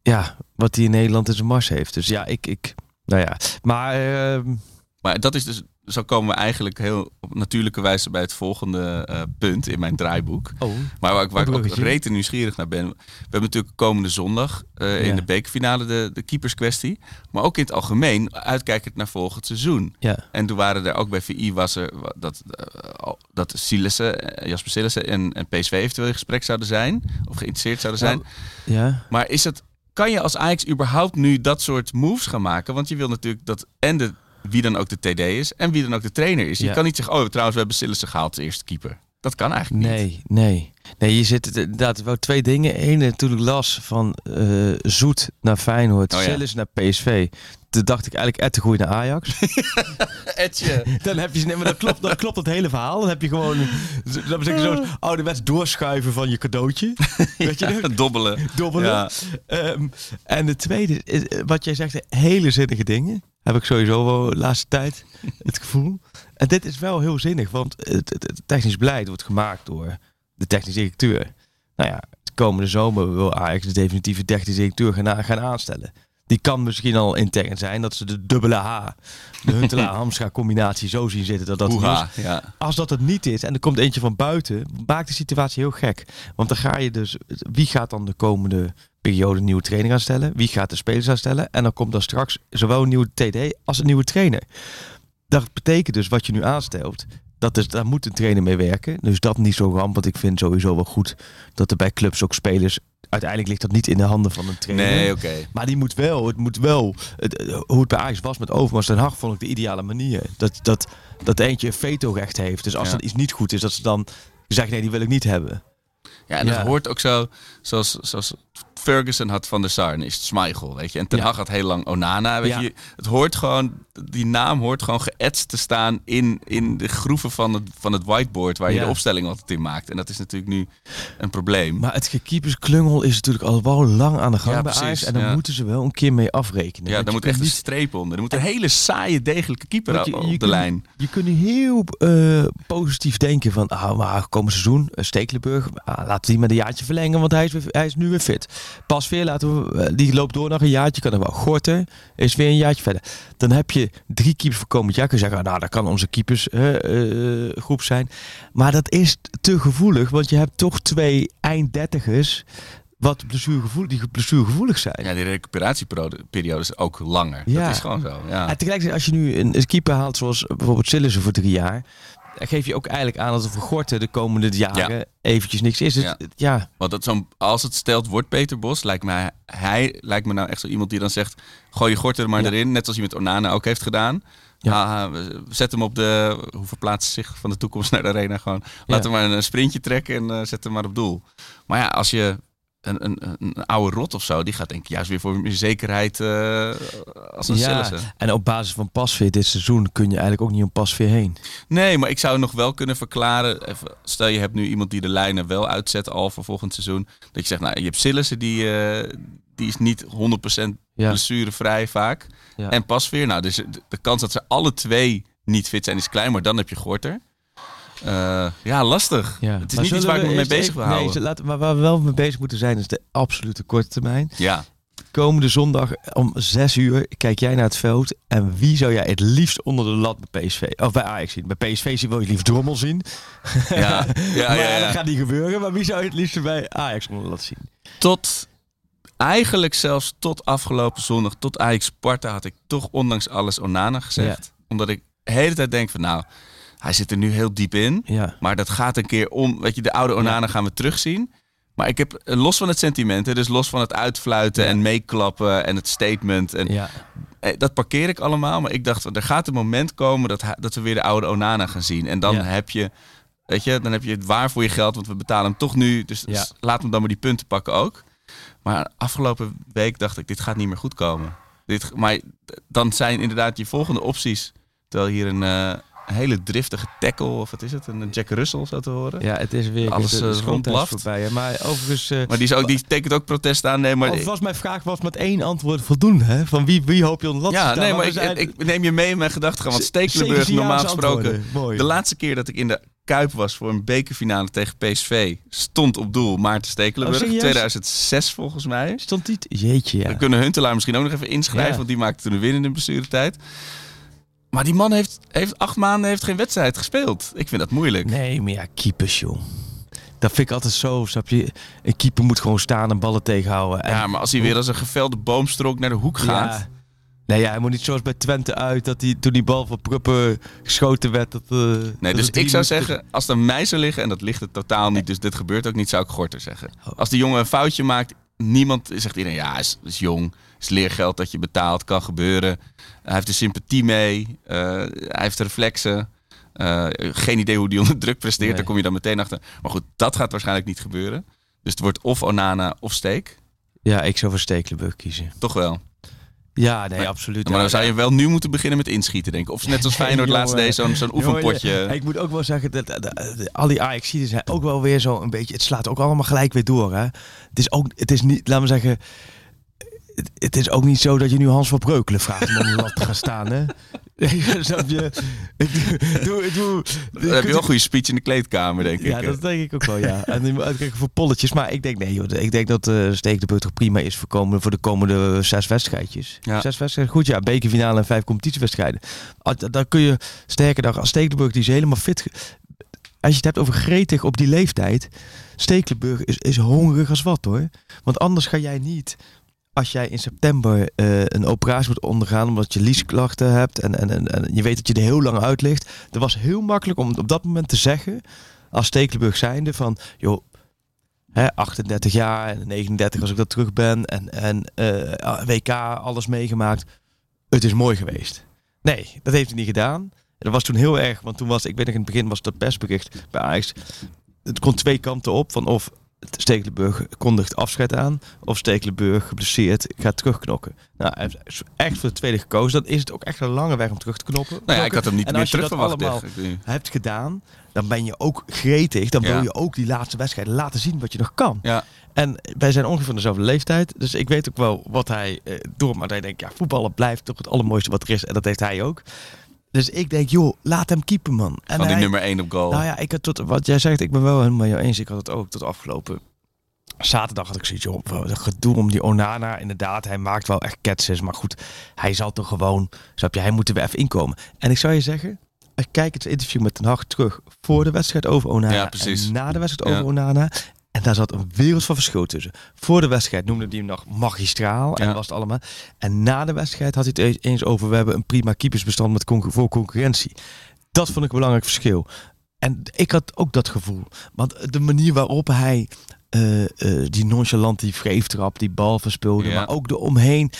ja, wat hij in Nederland in zijn mars heeft. Dus ja, ik, ik nou ja, maar ehm, Maar dat is dus, zo komen we eigenlijk heel op natuurlijke wijze bij het volgende eh, punt in mijn draaiboek. oh, Maar waar, ik- waar ik ook rete nieuwsgierig naar ben. We hebben natuurlijk komende zondag eh, in Ja. de bekerfinale de, de keeperskwestie. Maar ook in het algemeen uitkijkend naar volgend seizoen. ja, En toen waren er ook bij VI was er dat, eh, dat Sielissen, eh, Jasper Sielissen en, en PSV eventueel in gesprek zouden zijn. Of geïnteresseerd zouden zijn. ja. Maar is het, kan je als Ajax überhaupt nu dat soort moves gaan maken? Want je wil natuurlijk dat en de, wie dan ook de TD is en wie dan ook de trainer is. Je Ja. kan niet zeggen, oh trouwens we hebben Sielissen gehaald als eerste keeper. Dat kan eigenlijk niet. Nee, nee. Nee, je zit het inderdaad wel twee dingen. Eén natuurlijk las van eh, Zoet naar Feyenoord, Oh ja. Naar PSV. Toen dacht ik eigenlijk Ed de Groei naar Ajax. Etje. dan heb je, nee, maar dat klopt, dat klopt het hele verhaal. Dan heb je gewoon, dat zeggen zo'n ouderwets doorschuiven van je cadeautje. Weet je nog? Dobbelen. Dobbelen. Ja. Ehm, en de tweede, is, eh, wat jij zegt, hele zinnige dingen. Heb ik sowieso wel de laatste tijd het gevoel. En dit is wel heel zinnig, want het, het, het technisch beleid wordt gemaakt door de technisch directeur. Nou ja, de komende zomer wil Ajax de definitieve technisch directeur gaan, gaan aanstellen. Die kan misschien al intern zijn dat ze de dubbele H, de Huntelaar-Hamstra combinatie zo zien zitten dat dat niet is. Ja. Als dat het niet is en er komt eentje van buiten, maakt de situatie heel gek. Want dan ga je dus, wie gaat dan de komende periode een nieuwe trainer aanstellen? Wie gaat de spelers aanstellen? En dan komt dan straks zowel een nieuwe TD als een nieuwe trainer. Dat betekent dus wat je nu aanstelt. Dat is, daar moet een trainer mee werken. Dus dat niet zo ramp. Want ik vind sowieso wel goed dat er bij clubs ook spelers. Uiteindelijk ligt dat niet in de handen van een trainer. Nee, oké. Maar die moet wel, het moet wel, het, eh, hoe het bij Ajax was met Overmars Den Haag vond ik de ideale manier. Dat, dat, dat eentje een vetorecht heeft. Dus als Ja. er iets niet goed is, dat ze dan zeggen nee, die wil ik niet hebben. Ja, en Ja. dat hoort ook zo, zoals, zoals Ferguson had Van der Sar en is Schmeichel, weet je. En Ten. Hag had heel lang Onana, weet je. Het hoort gewoon, die naam hoort gewoon geëtst te staan in, in de groeven van het, van het whiteboard waar je de opstelling altijd in maakt. En dat is natuurlijk nu een probleem. Maar het keepersklungel is natuurlijk al wel lang aan de gang Ja, bij Ajax. En daar ja. moeten ze wel een keer mee afrekenen. ja, daar moet echt kunt een streep onder. Er moet een hele saaie, degelijke keeper je- op de lijn. Je kunt heel eh, positief denken van, ah, maar komend seizoen, uh, Stekelenburg, ah, laten we die met een jaartje verlengen, want hij is, weer, hij is nu weer fit. Pas weer, laten we, eh, die loopt door nog een jaartje, kan er wel. Gorter is weer een jaartje verder. Dan heb je drie keepers voor komend jaar. Kun je zeggen, nou, dat kan onze keepersgroep zijn. Maar dat is te gevoelig, want je hebt toch twee einddertigers wat blessuregevoelig, die blessuregevoelig zijn. Ja, die recuperatieperiode is ook langer. Ja. Dat is gewoon zo. Ja. En tegelijkertijd, als je nu een, keeper haalt zoals bijvoorbeeld Sillissen voor drie jaar, geef je ook eigenlijk aan dat er voor Gorten de komende jaren eventjes niks is. Dus, Ja. ja. Want dat zo'n, als het stelt wordt Peter Bos, lijkt mij, hij lijkt me nou echt zo iemand die dan zegt, gooi je gort er maar Ja. erin. Net als hij met Onana ook heeft gedaan. Ja. Zet hem op de, hoe verplaatst zich van de toekomst naar de arena gewoon. Laat hem maar een sprintje trekken en eh, zet hem maar op doel. Maar ja, als je een, een, een oude rot of zo, die gaat denk ik juist weer voor meer zekerheid eh, als een ja. Sillissen. En op basis van pasveer dit seizoen kun je eigenlijk ook niet om pasveer heen. Nee, maar ik zou nog wel kunnen verklaren. Even, stel je hebt nu iemand die de lijnen wel uitzet al voor volgend seizoen. Dat je zegt, nou, je hebt Sillissen, die, eh, die is niet 100% Ja. blessurevrij vaak. Ja. En Pasveer, nou, dus de, de kans dat ze alle twee niet fit zijn is klein, maar dan heb je Gorter. Eh, ja, lastig. Ja. Het is Maar niet iets waar ik we me mee bezig wil nee, houden. laten, maar waar we wel mee bezig moeten zijn is de absolute korte termijn. Ja, Komende zondag om 6 uur kijk jij naar het veld. En wie zou jij het liefst onder de lat bij PSV? Of bij Ajax zien? Bij PSV zie wil je liefst Drommel zien. ja, ja, ja. dat gaat niet gebeuren. Maar wie zou je het liefst bij Ajax onder de lat zien? Tot, eigenlijk zelfs tot afgelopen zondag, tot Ajax Sparta, had ik toch ondanks alles Onana gezegd. Omdat ik de hele tijd denk van, nou, hij zit er nu heel diep in. Ja. Maar dat gaat een keer om. Weet je, de oude Onana gaan we terugzien. Maar ik heb eh, los van het sentiment, dus los van het uitfluiten Ja. en meeklappen en het statement. En, Ja. eh, dat parkeer ik allemaal. Maar ik dacht, er gaat een moment komen dat, dat we weer de oude Onana gaan zien. En dan Ja. heb je, weet je, dan heb je het waar voor je geld, want we betalen hem toch nu. Dus, dus laat hem dan maar die punten pakken ook. Maar afgelopen week dacht ik, dit gaat niet meer goed komen. Dit, maar dan zijn inderdaad je volgende opties. Terwijl hier een, eh, een hele driftige tackle, of wat is het, een Jack Russell zo te horen. Ja, het is weer Alles, de, de eh, schoontijd rondblaft. voorbij. hè. Maar overigens... eh, Maar die, is ook, die tekent ook protest aan. Nee, maar of was mijn vraag was met één antwoord voldoende. Hè? Van wie, wie hoop je onder de lat te ja, staan? nee, maar ik, zijn- ik neem je mee in mijn gedachten. Want Stekelenburg, normaal gesproken. De laatste keer dat ik in de Kuip was voor een bekerfinale tegen PSV, stond op doel Maarten Stekelenburg. Oh, serieus? 2006 volgens mij. Stond die... Jeetje, ja. We kunnen Huntelaar misschien ook nog even inschrijven, Ja. want die maakte toen een winnende blessuretijd. Maar die man heeft, heeft acht maanden heeft geen wedstrijd gespeeld. Ik vind dat moeilijk. Nee, maar ja, keepers, joh. Dat vind ik altijd zo, snap je? Een keeper moet gewoon staan en ballen tegenhouden. En, Ja, maar als hij weer als een gevelde boomstrook naar de hoek gaat. Ja. Nee, ja, hij moet niet zoals bij Twente uit, dat hij toen die bal van Pruppen geschoten werd. Dat, eh, Nee, dat dus ik zou zeggen, als aan mij zou liggen, en dat ligt het totaal niet, dus dit gebeurt ook niet, zou ik Gorter zeggen. Oh. Als die jongen een foutje maakt, niemand zegt iedereen, ja, is, is jong, is leergeld dat je betaalt, kan gebeuren. Hij heeft er sympathie mee, eh, hij heeft reflexen. Eh, geen idee hoe die onder druk presteert, Nee. daar kom je dan meteen achter. Maar goed, dat gaat waarschijnlijk niet gebeuren. Dus het wordt of Onana of Steek. Ja, ik zou voor Stekelenburg kiezen. Toch wel. Ja, nee, absoluut. Maar dan Ja, zou je wel nu moeten beginnen met inschieten, denk ik. Of net als Feyenoord laatst deed, zo'n zo'n oefenpotje. ik moet ook wel zeggen, dat, dat, dat- al die Ajaxiden zijn ook wel weer zo een beetje... Het slaat ook allemaal gelijk weer door, hè. Het is ook, het is niet, laten we zeggen... Het, het is ook niet zo dat je nu Hans van Breukelen vraagt om lat te gaan staan, hè. Snap je? Ik doe, doe, doe, Dan heb je wel een goede speech in de kleedkamer, denk Ja, ik. dat denk ik ook wel, ja. En die moet uitkijken voor polletjes. Maar ik denk, nee joh, ik denk dat uh, Steek de Beurt toch prima is voor, komende, voor de komende zes wedstrijdjes. Ja. Zes wedstrijden, goed ja. Bekerfinale en vijf competitiewedstrijden. Dan kun je, sterker nog, als Stekelenburg die is helemaal fit... Als je het hebt over gretig op die leeftijd... Stekelenburg is, is hongerig als wat hoor. Want anders ga jij niet... Als jij in september eh, een operatie moet ondergaan omdat je liesklachten hebt en, en, en, je weet dat je er heel lang uit ligt. Dat was heel makkelijk om op dat moment te zeggen, als Stekelenburg zijnde, van joh, hè, 38 jaar en 39 als ik dat terug ben en, en eh, WK, alles meegemaakt. Het is mooi geweest. Nee, dat heeft hij niet gedaan. Dat was toen heel erg, want toen was, ik weet nog in het begin was dat persbericht bij Ajax. Het kon twee kanten op, van of Stekelenburg kondigt afscheid aan. Of Stekelenburg geblesseerd gaat terugknokken. Nou, hij heeft echt voor de tweede gekozen. Dan is het ook echt een lange weg om terug te knoppen. Nou ja, ik had hem niet En meer als je terug verwacht. allemaal hebt gedaan, dan ben je ook gretig. Dan Ja. wil je ook die laatste wedstrijd laten zien wat je nog kan. Ja. En wij zijn ongeveer van dezelfde leeftijd. Dus ik weet ook wel wat hij eh, door. Maar hij denkt, ja, voetballen blijft toch het allermooiste wat er is. En dat heeft hij ook. Dus ik denk, joh, laat hem keepen, man. En Van die hij- nummer 1 op goal. nou ja, ik had tot wat jij zegt, ik ben wel helemaal jou eens. Ik had het ook tot afgelopen zaterdag had ik zoiets joh, wat een gedoe om die Onana. Inderdaad, hij maakt wel echt ketses, maar goed, hij zal toch gewoon, snap je, hij moet er weer even inkomen. En ik zou je zeggen, ik kijk het interview met Ten Hag terug voor de wedstrijd over Onana Ja, precies. en na de wedstrijd Ja. over Onana. En daar zat een wereld van verschil tussen. Voor de wedstrijd noemde hij hem nog magistraal en Ja. was het allemaal. En na de wedstrijd had hij het eens over, we hebben een prima keepersbestand met concur- voor concurrentie. Dat vond ik een belangrijk verschil. En ik had ook dat gevoel. Want de manier waarop hij eh, eh, die nonchalant, die vreeftrap, die bal verspeelde, Ja. maar ook de omheen.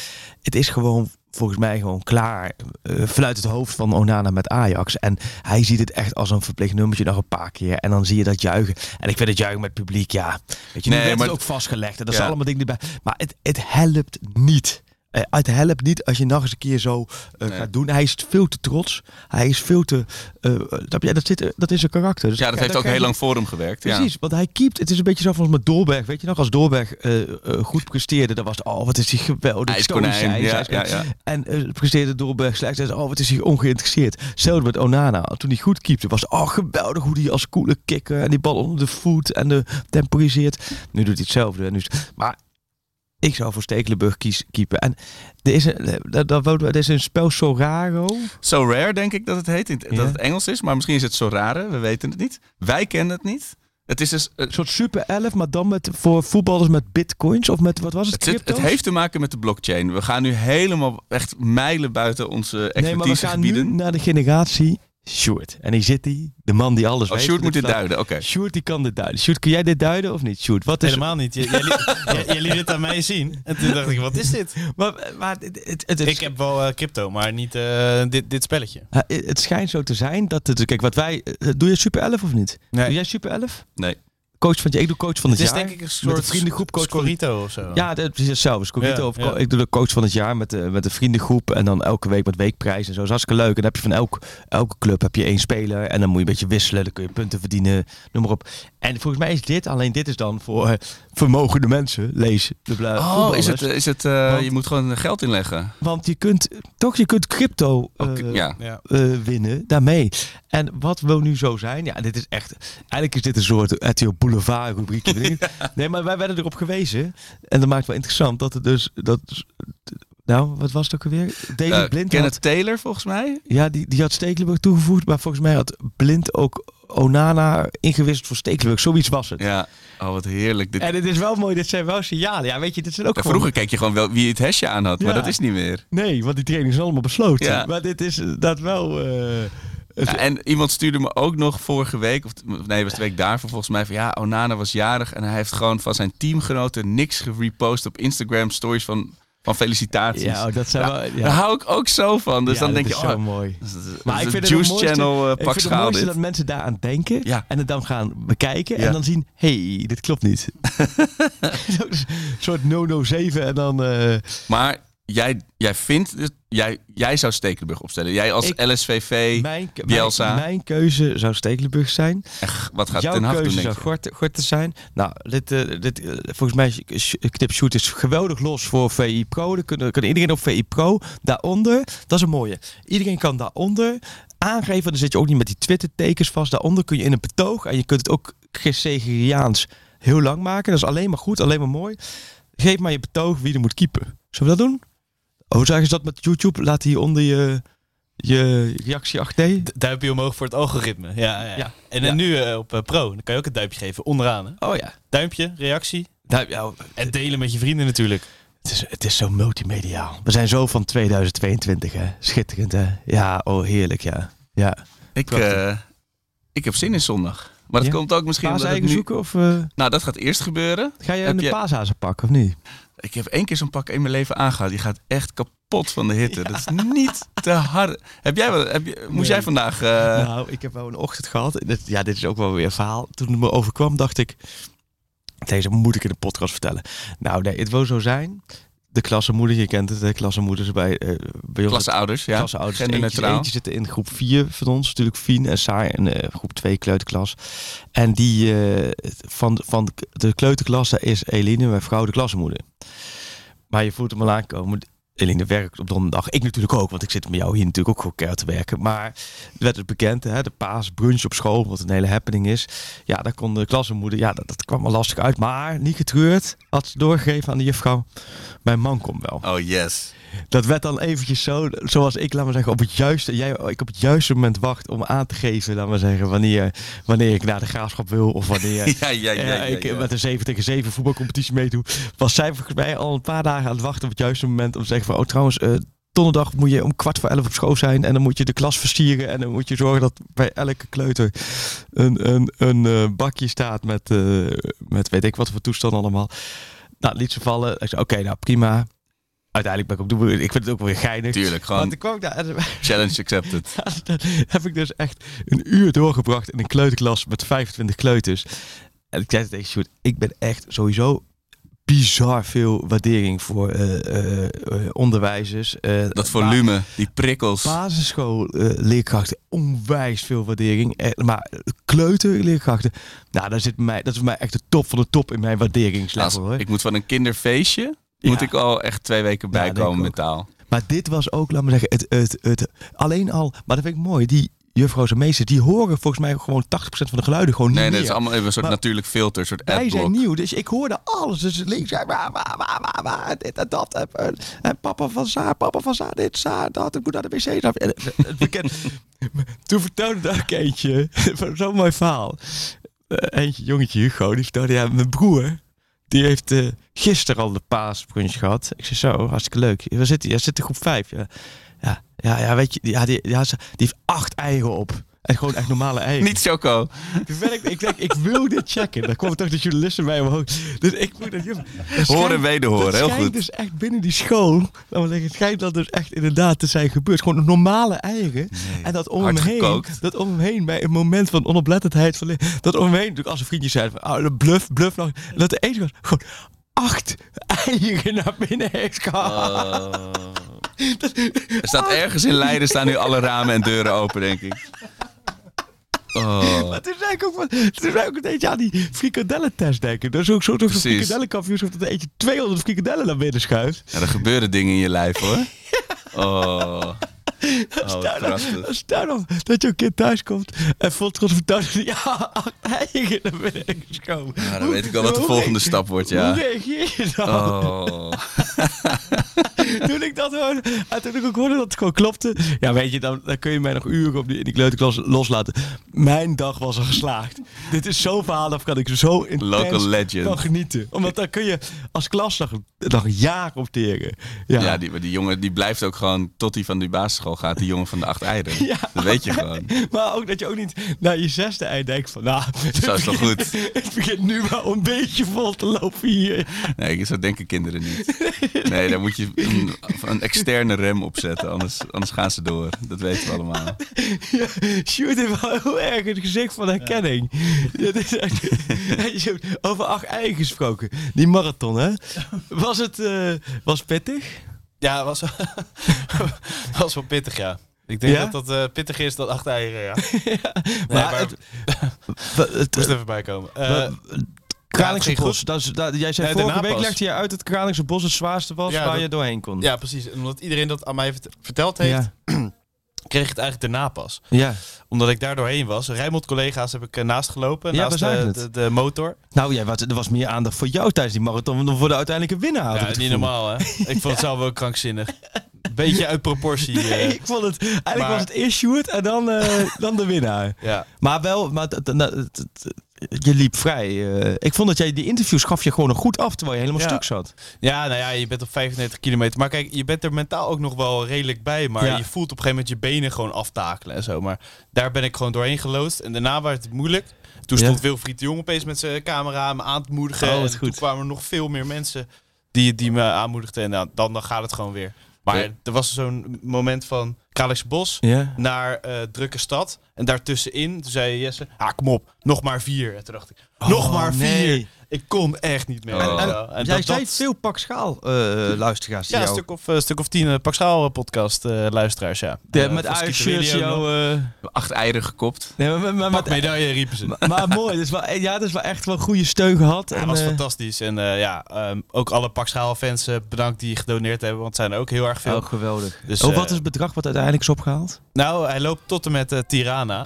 Het is gewoon volgens mij gewoon klaar vanuit het hoofd van Onana met Ajax. En hij ziet het echt als een verplicht nummertje nog een paar keer. En dan zie je dat juichen. En ik vind het juichen met het publiek, ja. Weet je, nu Nee, werd maar- het ook vastgelegd. En dat Ja. zijn allemaal dingen die bij. Maar het, het helpt niet. Eh, Het helpt niet als je nog eens een keer zo eh, Nee. gaat doen. Hij is veel te trots. Hij is veel te. eh, snap je? dat, zit, dat is een karakter. Dus ja, dat heeft ook je- heel lang voor hem gewerkt. Ja. Precies, want hij keept. Het is een beetje zo als met Doorberg. Weet je nog, als Doorberg goed presteerde, dan was het, oh, wat is hij geweldig. IJskonijn, stoïcijns, ja, ijskonijn. ja, ja. En presteerde Doorberg slecht, oh, wat is hij ongeïnteresseerd. Hetzelfde met Onana. Toen hij goed keepte, was het, oh, geweldig hoe hij als koele kikker en die bal onder de voet en de temporiseert. Nu doet hij hetzelfde. En nu is, maar ik zou voor Stekelenburg kies, keepen. En er is een, dat, dat, dat is een spel Soraro. So Rare, denk ik dat het heet. Ja. Dat het Engels is, maar misschien is het zo rare. We weten het niet. Wij kennen het niet. Het is dus... Een soort super 11, maar dan met, voor voetballers met bitcoins. Of met, wat was het, Het, het heeft te maken met de blockchain. We gaan nu helemaal echt mijlen buiten onze Nee, maar we gaan nu naar de generatie Sjoerd. En hier zit hij, de man die alles Oh, weet. Sjoerd moet dit duiden, oké. Sjoerd die kan dit duiden. Sjoerd, kun jij dit duiden of niet? Sjoerd, wat is Helemaal niet. J- Jij, liet- jij- jij liet het aan mij zien. En toen dacht ik, wat is dit? Maar, maar het, het, Ik heb wel eh, crypto, maar niet eh, dit, dit spelletje. het, het schijnt zo te zijn dat het... Kijk, wat wij... eh, Doe je Super 11 of niet? Nee. Doe jij Super 11? Nee. Coach van je, ik doe coach van het, Het is jaar. denk ik een met soort de vriendengroep coach Scorito of zo. Ja, is hetzelfde. Scorito Ja, of ja. Ik doe de coach van het jaar met de, met de vriendengroep. En dan elke week met weekprijs en zo. Dat is hartstikke leuk. En dan heb je van elk, elke club heb je één speler. En dan moet je een beetje wisselen. Dan kun je punten verdienen. Noem maar op. En volgens mij is dit, alleen dit is dan voor vermogende mensen. Lees de Oh, is het, is het eh, Want- je moet gewoon geld inleggen. Want je kunt, toch, je kunt crypto eh, ja. Eh, winnen daarmee. En wat wil nu zo zijn? Ja, dit is echt. Eigenlijk is dit een soort RTL Boulevard rubriekje. Nee, maar wij werden erop gewezen. En dat maakt wel interessant dat het dus. Dat, nou, wat was het ook alweer? David Eh, Blind Kenneth had, Taylor, volgens mij. ja, die, die had Stekelenburg toegevoegd. Maar volgens mij had Blind ook Onana ingewisseld voor Stekelenburg. Zoiets was het. Ja. Oh, wat heerlijk. Dit, En het is wel mooi, dit zijn wel signalen. Ja, weet je, dit zijn ook Ja, gewoon... vroeger keek je gewoon wel wie het hesje aan had, maar dat is niet meer. Nee, want die training is allemaal besloten. Ja. Maar dit is dat wel... eh, Ja, en iemand stuurde me ook nog vorige week, of nee, was de week daarvoor volgens mij, van ja, Onana was jarig en hij heeft gewoon van zijn teamgenoten niks gerepost op Instagram stories van, van felicitaties. ja, oh, dat zijn wel... Ja. Daar hou ik ook zo van. Dus Ja, dan denk je, oh, mooi. dat is- dat is Maar ik vind het Juice het mooiste- Channel uh, ik vind het mooiste dit. dat mensen daaraan denken Ja. en het dan gaan bekijken en dan zien, hey, dit klopt niet. Zo'n soort no-no 7 en dan... eh, Maar jij, jij vindt, dus, jij, jij zou Stekelenburg opstellen. Jij als Ik- LSVV, mijn, Bielsa. Mijn, mijn keuze zou Stekelenburg zijn. en wat gaat Jouw Ten Hag keuze doen, denk zou? Gorten, Gorten zijn. Nou, dit, eh, dit, eh, volgens mij, Knip Shoot is geweldig los voor VI Pro. Dan kunnen, kan iedereen op VI Pro. Daaronder, dat is een mooie. Iedereen kan daaronder aangeven. Dan zit je ook niet met die Twitter-tekens vast. Daaronder kun je in een betoog. En je kunt het ook Gregoriaans heel lang maken. Dat is alleen maar goed, alleen maar mooi. Geef maar je betoog wie er moet keepen. Zullen we dat doen? Oh, zeg eens dat met YouTube. Laat hieronder je, je reactie achter. Duimpje omhoog voor het algoritme. Ja, ja. Ja. En Ja. nu eh, op eh, Pro, dan kan je ook een duimpje geven onderaan. Hè? Oh ja. Duimpje, reactie. Ja, En delen met je vrienden natuurlijk. Het is, het is zo multimediaal. We zijn zo van 2022, hè. Schitterend, hè. Ja, oh, heerlijk, ja. Ja. Ik, eh, ik heb zin in zondag. Maar dat Ja? komt ook misschien omdat ik nu... zoeken of uh, Nou, dat gaat eerst gebeuren. ga je een je- paashazen pakken of niet? Ik heb één keer zo'n pak in mijn leven aangehad. Die gaat echt kapot van de hitte. Dat is niet te hard. Heb jij wel, heb je, moest Nee. jij vandaag... eh, Nou, ik heb wel een ochtend gehad. Ja, dit is ook wel weer een verhaal. Toen het me overkwam, dacht ik... Deze moet ik in de podcast vertellen. Nou, nee, het wil zo zijn. De klassenmoeder, je kent het, de klassenmoeders bij, eh bij ons. Klasseouders, ja. Klasseouders. Eentje, Genderneutraal. eentje zitten in groep 4 van ons, natuurlijk Fien en Saar in eh, groep 2 kleuterklas. En die eh, van, van de kleuterklas, daar is Eline, mijn vrouw, de klassenmoeder. Maar je voelt hem al aankomen. Eline werkt op donderdag. Ik natuurlijk ook, want ik zit met jou hier natuurlijk ook keihard te werken. Maar werd het bekend, hè, de paasbrunch op school, wat een hele happening is. Ja, daar kon de klassenmoeder, ja, dat, dat kwam wel lastig uit. Maar niet getreurd, had ze doorgegeven aan de juffrouw. Mijn man komt wel. Oh yes. Dat werd dan eventjes zo, zoals ik, laat maar zeggen, op het juiste, jij, ik op het juiste moment wacht om aan te geven, laat maar zeggen, wanneer, wanneer ik naar de graafschap wil of wanneer Ja, ja, ja. eh, ja, ik met een 7 tegen 7 voetbalcompetitie meedoe. Was zij volgens mij al een paar dagen aan het wachten op het juiste moment om te zeggen van, oh trouwens, eh, donderdag moet je om kwart voor elf op school zijn en dan moet je de klas versieren en dan moet je zorgen dat bij elke kleuter een, een, een eh, bakje staat met, met weet ik wat voor toestand allemaal. Nou, liet ze vallen. Ik zei, oké, nou prima. Uiteindelijk ben ik ook doen. Ik vind het ook weer geinig. Tuurlijk, Want gewoon ik kwam daar en challenge accepted. heb ik dus echt een uur doorgebracht in een kleuterklas met 25 kleuters. En ik zei tegen Sjoerd, ik ben echt sowieso bizar veel waardering voor eh, eh, eh, onderwijzers. Dat volume, die prikkels. basisschoolleerkrachten onwijs veel waardering. Maar kleuterleerkrachten, nou, daar zit mij, dat is bij mij echt de top van de top in mijn waarderingslevel. Als- hoor. ik moet van een kinderfeestje. Moet ik al echt twee weken bijkomen met taal. Maar dit was ook, laat me zeggen, het, het, het, alleen al, maar dat vind ik mooi, die juffrouws en meesters, die horen volgens mij gewoon 80% van de geluiden gewoon Nee, niet dat meer. is allemaal even een soort Maar- natuurlijk filter, een soort Wij zijn nieuw, dus ik hoorde alles. Dus links waar, waar, waar, waar, waar, dit en dat. En, papa van Saar, papa van Saar, dit, Saar, dat. Ik moet naar de wc. Het bekend. Toen vertelde daar ook eentje, zo'n mooi verhaal. Eh, eentje, jongetje Hugo, die vertelde, ja, mijn broer, die heeft eh, gisteren al de paasbrunch gehad. Ik zei, zo, hartstikke leuk. Waar zit hij? Hij zit in groep 5, ja. Ja, ja, weet je, die, ja, die heeft acht eigen op. En gewoon echt normale eigen. Niet choco. Toen ben ik, ik denk, ik wil dit checken. Dan komen toch de journalisten bij omhoog. Dus ik moet dat... Horen en wederhoren, heel goed. dus echt binnen die school... Het schijnt dat dus echt inderdaad te zijn gebeurd. Gewoon een normale eigen. En dat om hem heen... gekookt. Dat om hem heen, bij een moment van onoplettendheid... Van, dat om hem heen, natuurlijk als een vriendje zei van... Oh, bluff, bluff nog. Dat de ene was gewoon acht eigen naar binnen heeft gehaald. Er staat ergens in Leiden staan nu alle ramen en deuren open, denk ik. Oh. Maar toen zei ik ook, van- toen zei ik ook een beetje aan die frikadellentest denken. Dat is ook zo'n zo Precies. frikadellenkampioenschap dat er eentje 200 frikadellen naar binnen schuift. Ja, er gebeuren dingen in je lijf, hoor. Oh. Oh, prachtig. stel nou dat je een kind thuis komt en vol trots vertelt ja, eigen naar binnen heeft geschoven. Ja, dan weet ik wel wat de Hoe volgende stap wordt, Hoe ja. reageer je dan? Oh. Toen ik dat hoorde, en toen ik ook hoorde dat het gewoon klopte. Ja, weet je, dan, dan kun je mij nog uren op die, in die kleuterklas loslaten. Mijn dag was al geslaagd. Dit is zo'n verhaal, daar kan ik zo intens Local legend. van genieten. Omdat dan kun je als klas nog, nog jaren opteren. Ja, Ja, die, die jongen die blijft ook gewoon tot hij van die gaat, die jongen van de acht eieren. Ja. Dat weet je gewoon. Maar ook dat je ook niet naar je zesde eind denkt van... Nou, Zo is toch goed? Het begint nu wel een beetje vol te lopen hier. Nee, zo denken kinderen niet. Nee, daar moet je een, een externe rem op zetten, anders, anders gaan ze door. Dat weten we allemaal. Ja, Sjoerd heeft wel heel erg het gezicht van herkenning. Dat is echt, over acht eigen gesproken. Die marathon, hè? Was het eh, was pittig? Ja, was, was wel pittig, ja. Ik denk Ja? dat dat eh, pittig is, dat acht eieren, ja. Nee, Maar maar het- het moest even bijkomen. Het Kralingse bos. Dat is, dat, jij zei Nee, vorige week pas. legde je uit dat Kralingse bos het zwaarste was waar dat- je doorheen kon. ja, precies. Omdat iedereen dat aan mij vert- verteld heeft. Kreeg ik het eigenlijk daarna pas. ja. Omdat ik daar doorheen was. Rijnmond collega's heb ik eh, naast gelopen. Ja, naast zagen de, de, de motor. Nou, jij, wat, er was meer aandacht voor jou tijdens die marathon dan voor de uiteindelijke winnaar. Ja, niet normaal, hè? Ik vond het zelf ook krankzinnig. Beetje uit proportie. Nee, eh, ik vond het. Eigenlijk maar- was het eerst Sjoerd en dan, eh, dan de winnaar. ja. Maar wel, maar je liep vrij. eh, ik vond dat jij die interviews gaf je gewoon nog goed af terwijl je helemaal Ja. stuk zat. ja, nou ja, je bent op 35 kilometer. Maar kijk, je bent er mentaal ook nog wel redelijk bij. Maar Ja. je voelt op een gegeven moment je benen gewoon aftakelen en zo. Maar daar ben ik gewoon doorheen geloosd. En daarna werd het moeilijk. Toen Ja. stond Wilfried de Jong opeens met zijn camera me aan te moedigen. Oh, en goed. toen kwamen er nog veel meer mensen die, die me aanmoedigden. En nou, dan, dan gaat het gewoon weer. Maar er was zo'n moment van Kralingse Bos naar eh, drukke stad. En daartussenin, toen zei Jesse, ah kom op, nog maar vier. En toen dacht ik, nog Oh, maar vier. nee. Ik kon echt niet meer. Oh. En- Jij dat- zei dat- veel pak schaal eh, luisteraars. Ja, een stuk of, een stuk of tien uh, Pak Schaal podcast eh, luisteraars, ja. De, Eh, met nog. eh, Acht eieren gekopt. nee, maar, maar, maar, Pak maar, medaille riepen ze. maar mooi, dat is wel, ja, dat is wel echt wel goede steun gehad. Ja, en, dat was eh, fantastisch. En eh, ja, ehm, ook alle Pak Schaal fans eh, bedankt die gedoneerd hebben, want het zijn er ook heel erg veel. Oh, geweldig. Dus, oh, eh, wat is het bedrag wat uiteindelijk is opgehaald? Nou, hij loopt tot en met eh,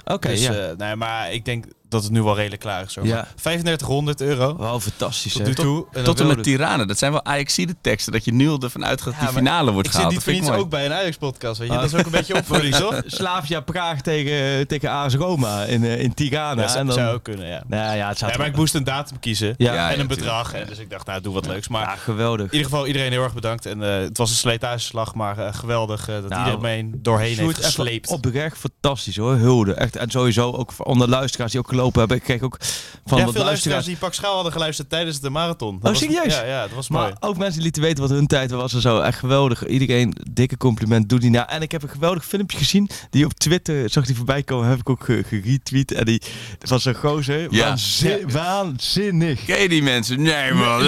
Oké, dus, ja. eh, nee, maar ik denk dat het nu wel redelijk klaar is. Ja. Maar 3500 euro. Wauw, fantastisch. Tot toe. En Tot en met Tirana. Dat zijn wel Ajaxide teksten. Dat je nu al ervan uitgaat dat Ja, die finale wordt Ik zit gehaald. niet voor Dat niets vind ik ook bij een Ajax-podcast, weet je. Ah. Dat is ook een beetje opvoeding, toch? Slavia Praag tegen, tegen AS Roma in, eh, in Tirana. Ja, en dat zou ook kunnen, ja. Nou ja, het zou Ja, maar ik moest een datum kiezen. En een bedrag. En dus ik dacht, nou, doe wat leuks. Maar Ja, geweldig. in ieder geval iedereen heel erg bedankt. En eh, het was een slijtageslag, maar eh, geweldig eh, dat Nou, iedereen doorheen heeft gesleept. Oprecht fantastisch hoor, hulde. Echt, en sowieso ook onder luisteraars die ook gelopen hebben. Ik kreeg ook van ja, wat veel luisteraars die Pak Schaal hadden geluisterd tijdens de marathon. Dat Oh, was- serieus? Ja, ja, dat was mooi. Maar ook mensen die lieten weten wat hun tijd was en zo. Echt geweldig. Iedereen dikke compliment. Doe die na. En ik heb een geweldig filmpje gezien. Die op Twitter zag die voorbij komen. Heb ik ook ge- geretweet. En die was zo'n gozer. Ja. Waanzin- Waanzinnig. Ken je die mensen? Nee man.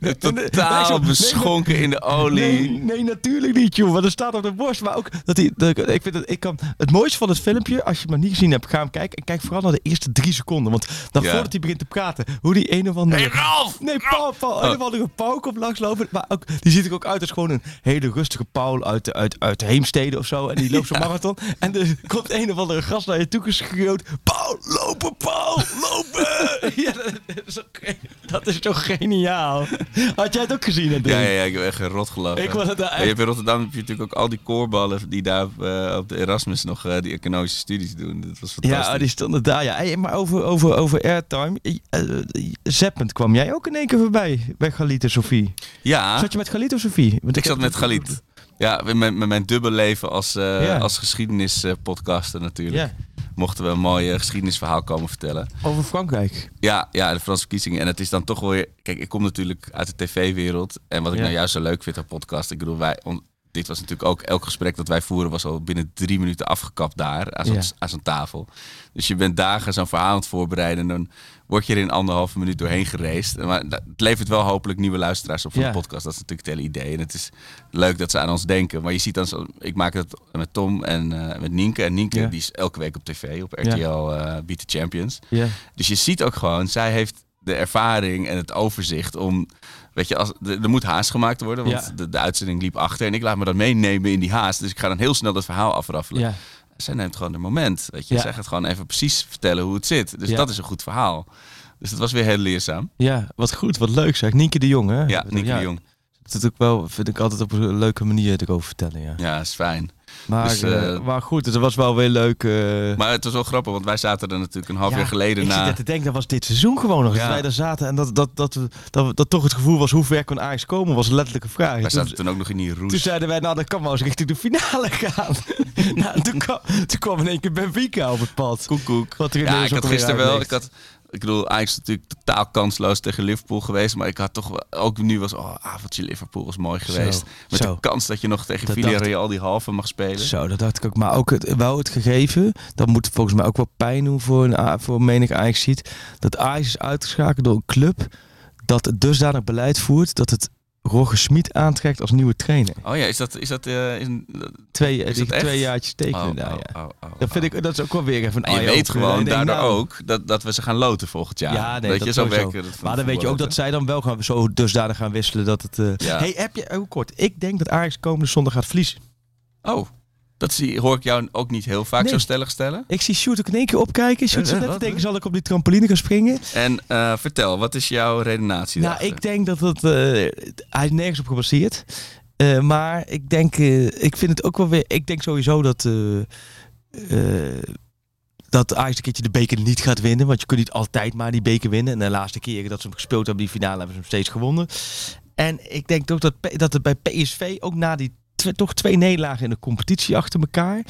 nee, Totaal nee, nee, beschonken in de olie. Nee, nee, natuurlijk niet, joh. Want er staat op de borst. Maar ook dat hij. Ik vind dat ik kan. Het mooiste van het filmpje, als je het maar niet gezien hebt, ga hem kijken. En kijk vooral naar de eerste drie seconden. Want dan Ja. voordat hij begint te praten, hoe die een of andere. Hey Ralf! Nee, Paul, Paul. Een of andere Paul komt langslopen. Maar ook, die ziet er ook uit als gewoon een hele rustige Paul uit, uit, uit Heemstede of zo. En die loopt zo'n marathon. En er komt een of andere gast naar je toe geschreeuwd. Paul, lopen, Paul, lopen! ja, dat is, ook, dat is toch geniaal. Had jij het ook gezien? dat ding? Ja, ja, ja, ik heb echt rot gelachen. Ik was het daar je hebt in Rotterdam heb je natuurlijk ook al die koorballen die daar op, eh, op de Erasmus nog eh, die economische studies doen. Dat was fantastisch. Ja, die stonden daar. Ja. Hey, maar over, over, over airtime. eh, zeppend kwam jij ook in één keer voorbij bij Galit en Sofie. Ja, Zat je met Galit of Sofie? Want ik zat met Galit. Ja, met met mijn dubbele leven als, Ja. als geschiedenispodcaster natuurlijk. Ja, Mochten we een mooi eh, geschiedenisverhaal komen vertellen. over Frankrijk. Ja, ja, de Franse verkiezingen. En het is dan toch wel weer... Kijk, ik kom natuurlijk uit de tv-wereld. En wat ik Ja. nou juist zo leuk vind aan podcast... Ik bedoel, wij... on- dit was natuurlijk ook... Elk gesprek dat wij voeren was al binnen drie minuten afgekapt daar. Aan zo'n, Ja. aan zo'n tafel. Dus je bent dagen zo'n verhaal aan het voorbereiden. En dan word je er in anderhalve minuut doorheen gereisd. Maar het levert wel hopelijk nieuwe luisteraars op van Ja. de podcast. Dat is natuurlijk het hele idee. En het is leuk dat ze aan ons denken. Maar je ziet dan... Zo, ik maak het met Tom en eh, met Nienke. En Nienke Ja. die is elke week op tv. Op. RTL eh Beat the Champions. Dus je ziet ook gewoon, zij heeft de ervaring en het overzicht om. Weet je, als, er, moet haast gemaakt worden, want Ja. de, de uitzending liep achter. En ik laat me dan meenemen in die haast. Dus ik ga dan heel snel dat verhaal afraffelen. ja. Zij neemt gewoon een moment. Weet je, Ja. zij gaat gewoon even precies vertellen hoe het zit. Dus dat is een goed verhaal. Dus dat was weer heel leerzaam. Ja, wat goed, wat leuk zeg. Nienke de Jong, hè? Ja, Nick de Jong. Dat ook wel, vind ik altijd op een leuke manier erover vertellen, ja. Ja, is fijn. Maar, Dus, eh, eh, maar goed, het was wel weer leuk. eh, Maar het was wel grappig, want wij zaten er natuurlijk een half ja, jaar geleden ik na. zit net te denken, dat was dit seizoen gewoon nog. Ja. Dat wij daar zaten en dat, dat, dat, dat, toch het gevoel was, hoe ver kon Ajax komen, was een letterlijke vraag. Wij Toen- zaten toen ook nog in die roes. Toen zeiden wij, nou, dat kan wel eens richting de finale gaan. nou, toen, kwam, toen kwam in één keer Benfica op het pad. Koekoek. Wat er Ja, ik had gisteren wel. Ik had, ik bedoel, Ajax is natuurlijk totaal kansloos tegen Liverpool geweest. Maar ik had toch ook nu was, oh, avondje Liverpool was mooi geweest. Zo, Met zo. de kans dat je nog tegen Dat Villarreal die halve mag spelen. Zo, dat dacht ik ook. Maar ook het, wel het gegeven, dat moet volgens mij ook wel pijn doen voor, een, voor menig Ajax ziet. Dat Ajax is uitgeschakeld door een club dat het dusdanig beleid voert dat het Roger Smit aantrekt als nieuwe trainer. Oh ja, is dat, is dat, is een- Twee, Is dat twee jaartjes tekenen oh, daar, oh, ja. oh, oh, Dat vind ik, dat is ook wel weer even een En je weet gewoon daardoor nou, ook dat, dat we ze gaan loten volgend jaar. Ja, nee, dat je, zo werken Maar dan weet je ook dat zij dan wel gaan zo dusdanig gaan wisselen dat het... eh Ja. Hey, heb je, heel kort, ik denk dat Ajax komende zondag gaat verliezen. Oh, dat zie, hoor ik jou ook niet heel vaak Nee. zo stellig stellen. Ik zie Sjoerd ook in één keer opkijken. Sjoerd Eh, zit net te denken, zal ik op die trampoline gaan springen? En eh, vertel, wat is jouw redenatie Nou, daarachter? ik denk dat het. eh, hij is nergens op gebaseerd. Eh, maar ik denk. ik vind het ook wel weer. Ik denk sowieso dat. eh eh, dat Ajax een keertje de beker niet gaat winnen. Want je kunt niet altijd maar die beker winnen. En de laatste keren dat ze hem gespeeld hebben, die finale, hebben ze hem steeds gewonnen. En ik denk ook dat, dat het bij PSV ook na die toch twee nederlagen in de competitie achter elkaar.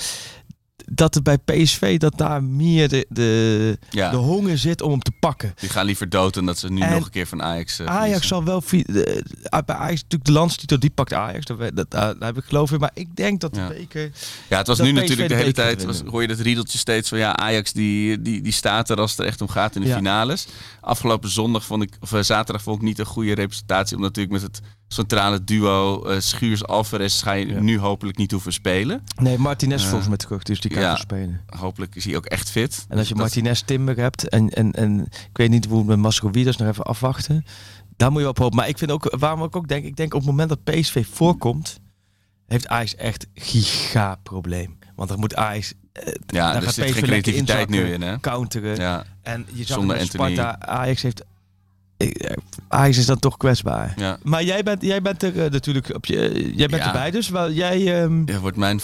dat er bij PSV dat daar meer de, de, Ja. de honger zit om hem te pakken. Die gaan liever dood dan dat ze nu En nog een keer van Ajax eh, Ajax zal wel... de- ah, bij Ajax natuurlijk de landstitel, die pakt Ajax. Dat, dat, daar heb ik geloof in. Maar ik denk dat de Ja. beker... Ja, het was nu PSV natuurlijk de de hele tijd, was, hoor je dat riedeltje steeds van ja, Ajax die, die, die staat er als het er echt om gaat in de Ja. finales. Afgelopen zondag vond ik, of eh, zaterdag vond ik niet een goede representatie, omdat natuurlijk met het centrale duo eh Schuurs-Alvarez ga je Ja. nu hopelijk niet hoeven spelen. Nee, Martinez Eh, volgens mij terug, dus die kan ja. spelen. Hopelijk is hij ook echt fit. En als je Dat- Martinez Timber hebt en, en, en ik weet niet hoe het met Mascovidas nog even afwachten. Daar moet je op hopen. Maar ik vind ook, waarom ik ook denk, ik denk op het moment dat PSV voorkomt, heeft Ajax echt giga probleem. Want dan moet Ajax eh, Ja, dan er gaat zit PSV creativiteit nu in, hè? counteren. Ja, En je zag Zonder Anthony. Sparta, Ajax heeft... Ajax is dan toch kwetsbaar. ja. Maar jij bent, jij bent er eh, natuurlijk op je, eh, jij bent Ja. erbij, dus wel, jij... ehm, Het wordt mijn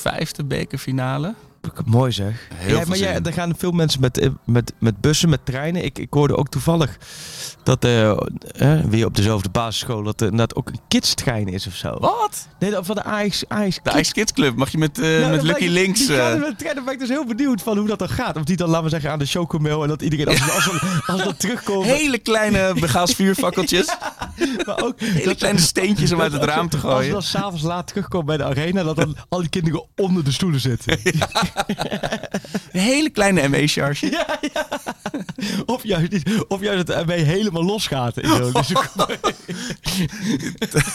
vijfde bekerfinale. Mooi zeg. Heel Ja, maar in. er gaan veel mensen met, eh, met, met bussen, met treinen. Ik, ik hoorde ook toevallig dat eh, weer op dezelfde basisschool dat er inderdaad ook een kidstrein is of zo. Wat? Nee, van de Ajax De Kids Club. Mag je met, Nou, met Lucky ik- Links... Die er met trein, dan ben ik dus heel benieuwd van hoe dat dan gaat. Of die dan, laten we zeggen, aan de chocomel en dat iedereen als, als, als, als dat terugkomt. hele kleine begaalsvuurfakkeltjes. maar ook hele kleine steentjes om uit het als raam te Als gooien. je dan s'avonds laat terugkomt bij de arena, dat dan al die kinderen onder de stoelen zitten. Een hele kleine ME-charge. Ja, ja. Of juist. Of juist dat ermee helemaal losgaat. dus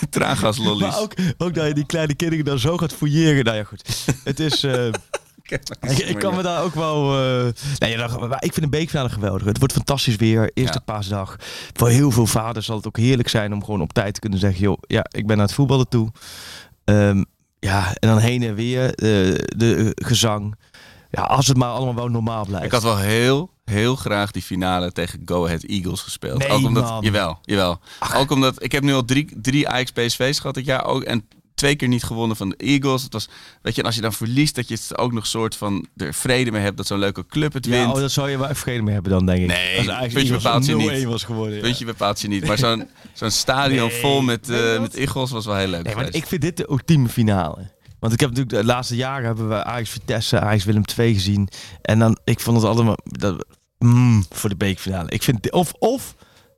Traangaslollies. maar ook, ook dat je die kleine kinderen dan zo gaat fouilleren. Nou ja, goed. Het is... eh, ik, ik kan me daar ook wel... eh nee, ik vind een beekfinale geweldig. Het wordt fantastisch weer. Eerste Ja. paasdag. Voor heel veel vaders zal het ook heerlijk zijn om gewoon op tijd te kunnen zeggen... joh, ja, ik ben naar het voetballen toe. Ehm, ja, en dan heen en weer. de gezang. Ja, als het maar allemaal wel normaal blijft. Ik had wel heel, heel graag die finale tegen Go Ahead Eagles gespeeld. Nee, ook omdat, man. Jawel, jawel. Ook omdat, ik heb nu al drie, drie Ajax PSV's gehad dit jaar. Ook, en twee keer niet gewonnen van de Eagles. Het was, weet je, en als je dan verliest, dat je het ook nog soort van er vrede mee hebt dat zo'n leuke club het Ja, wint. oh, dat zou je wel vrede mee hebben dan, denk ik. Nee, Als puntje bepaalt je 0-1 niet. was geworden. ja. Puntje bepaalt je niet. Maar zo'n zo'n stadion Nee. vol met, wat? met Eagles was wel heel leuk Nee, maar ik vind dit de ultieme finale. Want ik heb natuurlijk de laatste jaren hebben we Ajax Vitesse, Ajax Willem II gezien. En dan, ik vond het allemaal dat, mm, voor de beekfinale. Ik vind of, of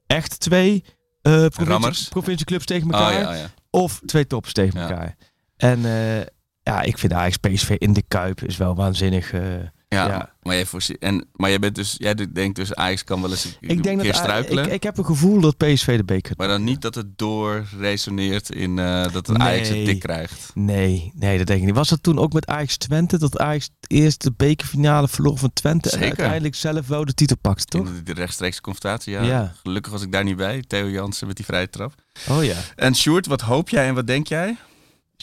echt twee eh provincie, provincieclubs tegen Oh, elkaar. ja, oh, ja. Of twee toppers tegen elkaar. En eh, ja, ik vind Ajax PSV in de Kuip is wel waanzinnig. Ja, Ja. Maar, jij voorzie- en, maar jij bent dus, jij denkt dus Ajax kan wel eens een, ik denk keer dat struikelen. ik, ik heb een gevoel dat PSV de beker Maar dan niet dat het doorresoneert in eh, dat het Ajax het dik krijgt. Nee, nee, dat denk ik niet. Was dat toen ook met Ajax Twente? Dat Ajax eerst de bekerfinale verloor van Twente en uiteindelijk zelf wel de titel pakte, toch? In de, de rechtstreekse confrontatie, ja. Ja. Gelukkig was ik daar niet bij. Theo Jansen met die vrije trap. Oh ja. En Sjoerd, wat hoop jij en wat denk jij?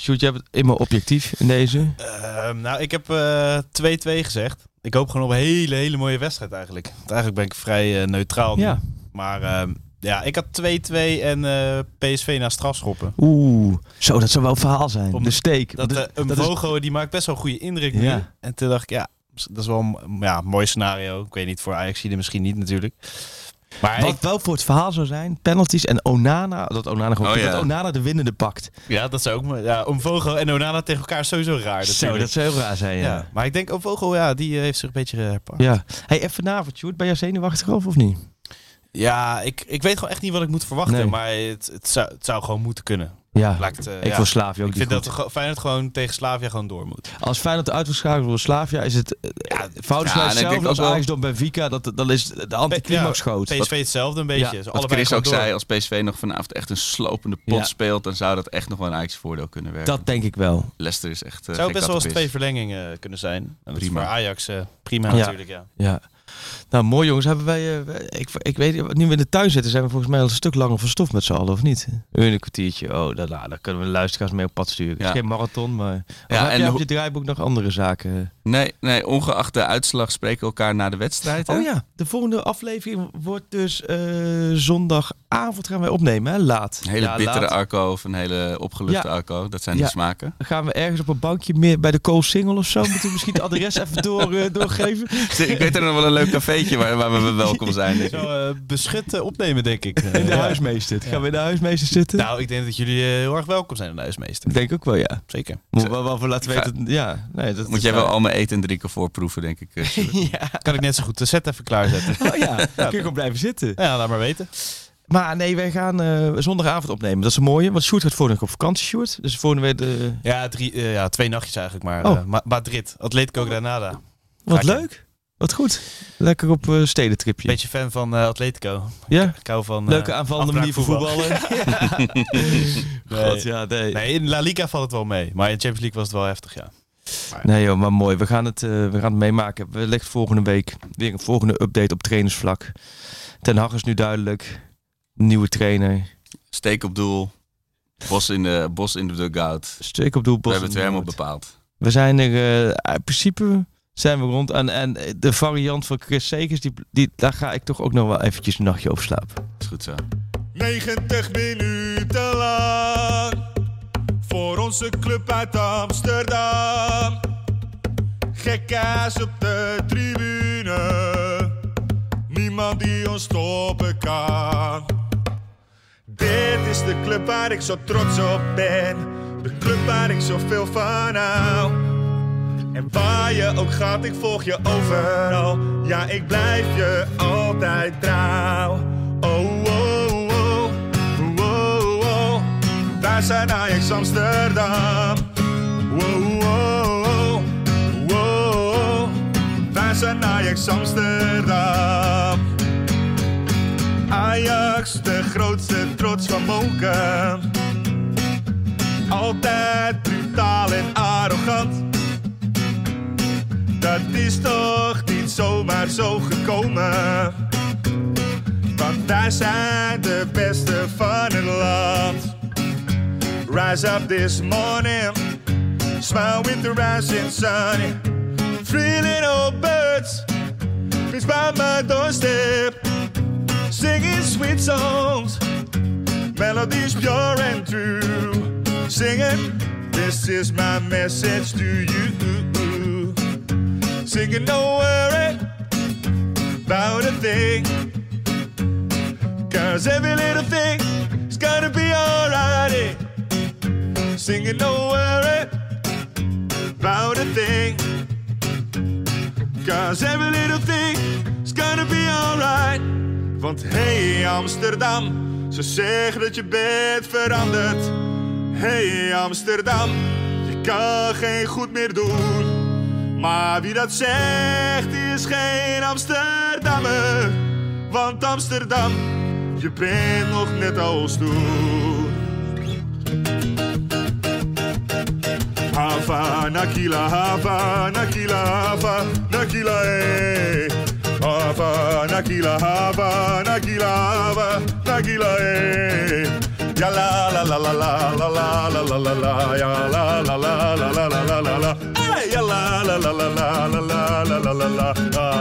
Sjoerd, jij bent immer objectief in deze. Ehm, nou, ik heb eh, 2-2 gezegd. Ik hoop gewoon op een hele, hele mooie wedstrijd eigenlijk. Want eigenlijk ben ik vrij eh, neutraal nu. Ja. Maar ehm, ja, ik had 2-2 en eh, PSV naar strafschoppen. Oeh, zo, dat zou wel een verhaal zijn. Om- de steek. Dat, eh een is- Vogo, die maakt best wel een goede indruk nu. Ja. En toen dacht ik, ja, dat is wel een ja, mooi scenario. Ik weet niet, voor Ajax er misschien niet natuurlijk. Maar Wat ik- wel voor het verhaal zou zijn, penalties en Onana, dat Onana gewoon Oh, ja. dat Onana de winnende pakt. ja, dat zou ook... Ja, Omvogo en Onana tegen elkaar is sowieso raar Zo, dat zou heel raar zijn, ja. ja. Maar ik denk Omvogo, ja, die eh, heeft zich een beetje herpakt. Ja. Hey, even vanavond, Sjoerd, ben jij zenuwachtig of, of niet? Ja, ik, ik weet gewoon echt niet wat ik moet verwachten. Nee. Maar het, het, zou, het zou gewoon moeten kunnen. Ja, Lijkt, eh, ik ja. wil Slavia ook Ik vind goed. dat Feyenoord gewoon tegen Slavia gewoon door moet. Als Feyenoord uit wordt Slavia, is het ja, fout ja, en ik hetzelfde denk als Ajax door Benfica. Dat, dat is de anticlimax Ja, groot. PSV hetzelfde een beetje. Ja, Wat Chris ook door. zei, als PSV nog vanavond echt een slopende pot Ja. speelt, dan zou dat echt nog wel een Ajax voordeel kunnen werken. Dat denk ik wel. Leicester is echt uh, zou best wel eens twee verlengingen kunnen zijn. En Prima. voor Ajax eh, prima Ja. natuurlijk, ja. Ja. Nou, mooi jongens. Hebben wij, eh, ik, ik weet, nu we in de tuin zitten, zijn we volgens mij al een stuk langer van stof met z'n allen, of niet? Een kwartiertje. Oh, dan, nou, dan kunnen we de luisteraars mee op pad sturen. Het Ja. is geen marathon, maar... Ja, heb en op hoe- je draaiboek nog andere zaken? Nee, nee, ongeacht de uitslag spreken we elkaar na de wedstrijd. hè? Oh ja, de volgende aflevering wordt dus eh, zondagavond gaan wij opnemen, hè? Laat. Een hele Ja, bittere laat. Arco of een hele opgeluchte Ja. Arco. Dat zijn de smaken. Gaan we ergens op een bankje meer bij de Cool Single of zo. Moeten we misschien het adres even door, eh, doorgeven? Ik weet er nog wel een leuk cafeetje waar, waar we welkom zijn. denk ik. Zo eh, beschut eh, opnemen, denk ik. In de Ja. huismeester. Gaan we in de huismeester zitten? Nou, ik denk dat jullie eh, heel erg welkom zijn in de huismeester. ik denk ook wel, ja. Zeker. Moet wel, wel voor laten weten. Ja, nee, dat Moet jij wel waar. al mijn we eten en drinken voorproeven, denk ik. eh, ja. Kan ik net zo goed de set even klaarzetten. Oh ja, dan kun je gewoon blijven zitten. ja, laat maar weten. Maar nee, wij gaan eh, zondagavond opnemen. Dat is een mooie. Want Sjoerd gaat volgende week op vakantie, Sjoerd. Dus volgende week de... Ja, drie, eh, ja, twee nachtjes eigenlijk maar. Oh. eh, Ma- Madrid, Atletico Granada. Wat leuk. Wat goed. Lekker op eh stedentripje. Beetje fan van eh, Atletico. Ja? Ik hou van... Leuke eh, aanvallende manier voetballen. Nee. God, ja, nee. Nee, in La Liga valt het wel mee. Maar in Champions League was het wel heftig, ja. Nee joh, maar mooi. We gaan het, eh, we gaan het meemaken. Wellicht volgende week weer een volgende update op trainersvlak. Ten Hag is nu duidelijk. Nieuwe trainer. Steek op doel. Bos in de, bos in de dugout. Steek op doel. We Bos hebben het weer helemaal bepaald. We zijn er, eh, in principe zijn we rond. En, en de variant van Chris Segers, die, die, daar ga ik toch ook nog wel eventjes een nachtje over slapen. Is goed zo. 90 minuten lang voor onze club uit Amsterdam. Gekkaas op de tribune, niemand die ons stoppen kan. Dit is de club waar ik zo trots op ben, de club waar ik zoveel van hou. En waar je ook gaat, ik volg je overal. Ja, ik blijf je altijd trouw. Oh, oh, oh, oh, oh, oh. Wij zijn Ajax Amsterdam. Oh, oh, oh, oh, oh. Wij zijn Ajax Amsterdam. Ajax, de grootste trots van Moken. Altijd brutaal en arrogant. Dat is toch niet zomaar zo gekomen. Want wij zijn de beste van het land. Rise up this morning, smile with the rising sun. Three little birds, it's by my doorstep, singing sweet songs, melodies pure and true. Singing, this is my message to you. Singing, don't worry about a thing. Cause every little thing is gonna be alright. Singing, don't worry about a thing. Cause every little thing is gonna be alright. Want hey Amsterdam, ze zeggen dat je bent veranderd. Hey Amsterdam, je kan geen goed meer doen. Maar wie dat zegt is geen Amsterdammer. Want Amsterdam, je bent nog net als toen. Hava, Nakila, Hava, Nakila, Hava, Nakila, eh. Hava, Nakila, Hava, Nakila, Hava, Nakila, eh. Ja la la la la la la la la la la la la la la la la la la la la la la la la la la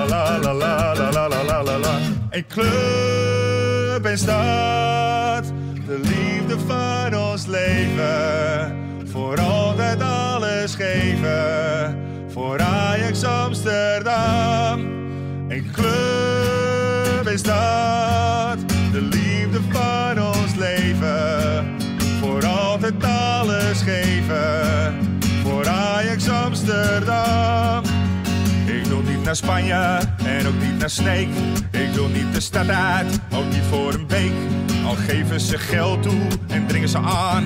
la la la la Een club en stad, de liefde van ons leven. Voor altijd alles geven, voor Ajax Amsterdam. Een club en stad, de liefde van ons leven. Voor altijd alles geven, Ajax Amsterdam. Ik wil niet naar Spanje en ook niet naar Sneek. Ik wil niet de stad uit, ook niet voor een week. Al geven ze geld toe en dringen ze aan.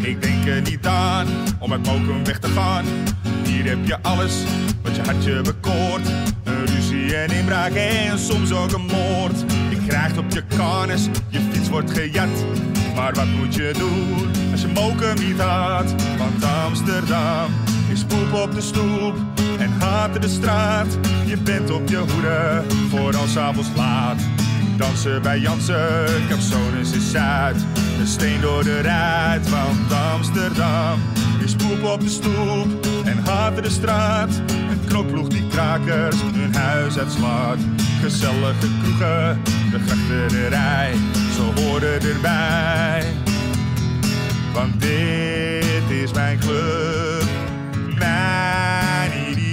Ik denk er niet aan om uit Mokum weg te gaan. Hier heb je alles wat je hartje bekoort. Een ruzie en inbraak en soms ook een moord. Je krijgt op je karnes, je fiets wordt gejat. Maar wat moet je doen als je Mokum niet had? Want Amsterdam is poep op de stoep en haat de straat. Je bent op je hoede voor als avonds laat. Dansen bij Jansen, Capsones is Zuid. Een steen door de ruit, want Amsterdam is poep op de stoep en haat de straat. Een knokploeg die krakers hun huis uitslaat. Gezellige kroegen, de grachterij, ze horen erbij. Want dit is mijn club,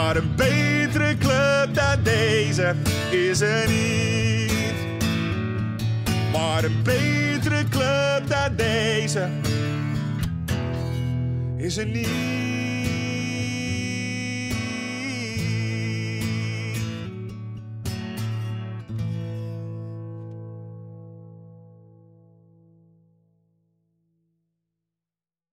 Maar een betere club dan deze is er niet. Maar een betere club dan deze is er niet.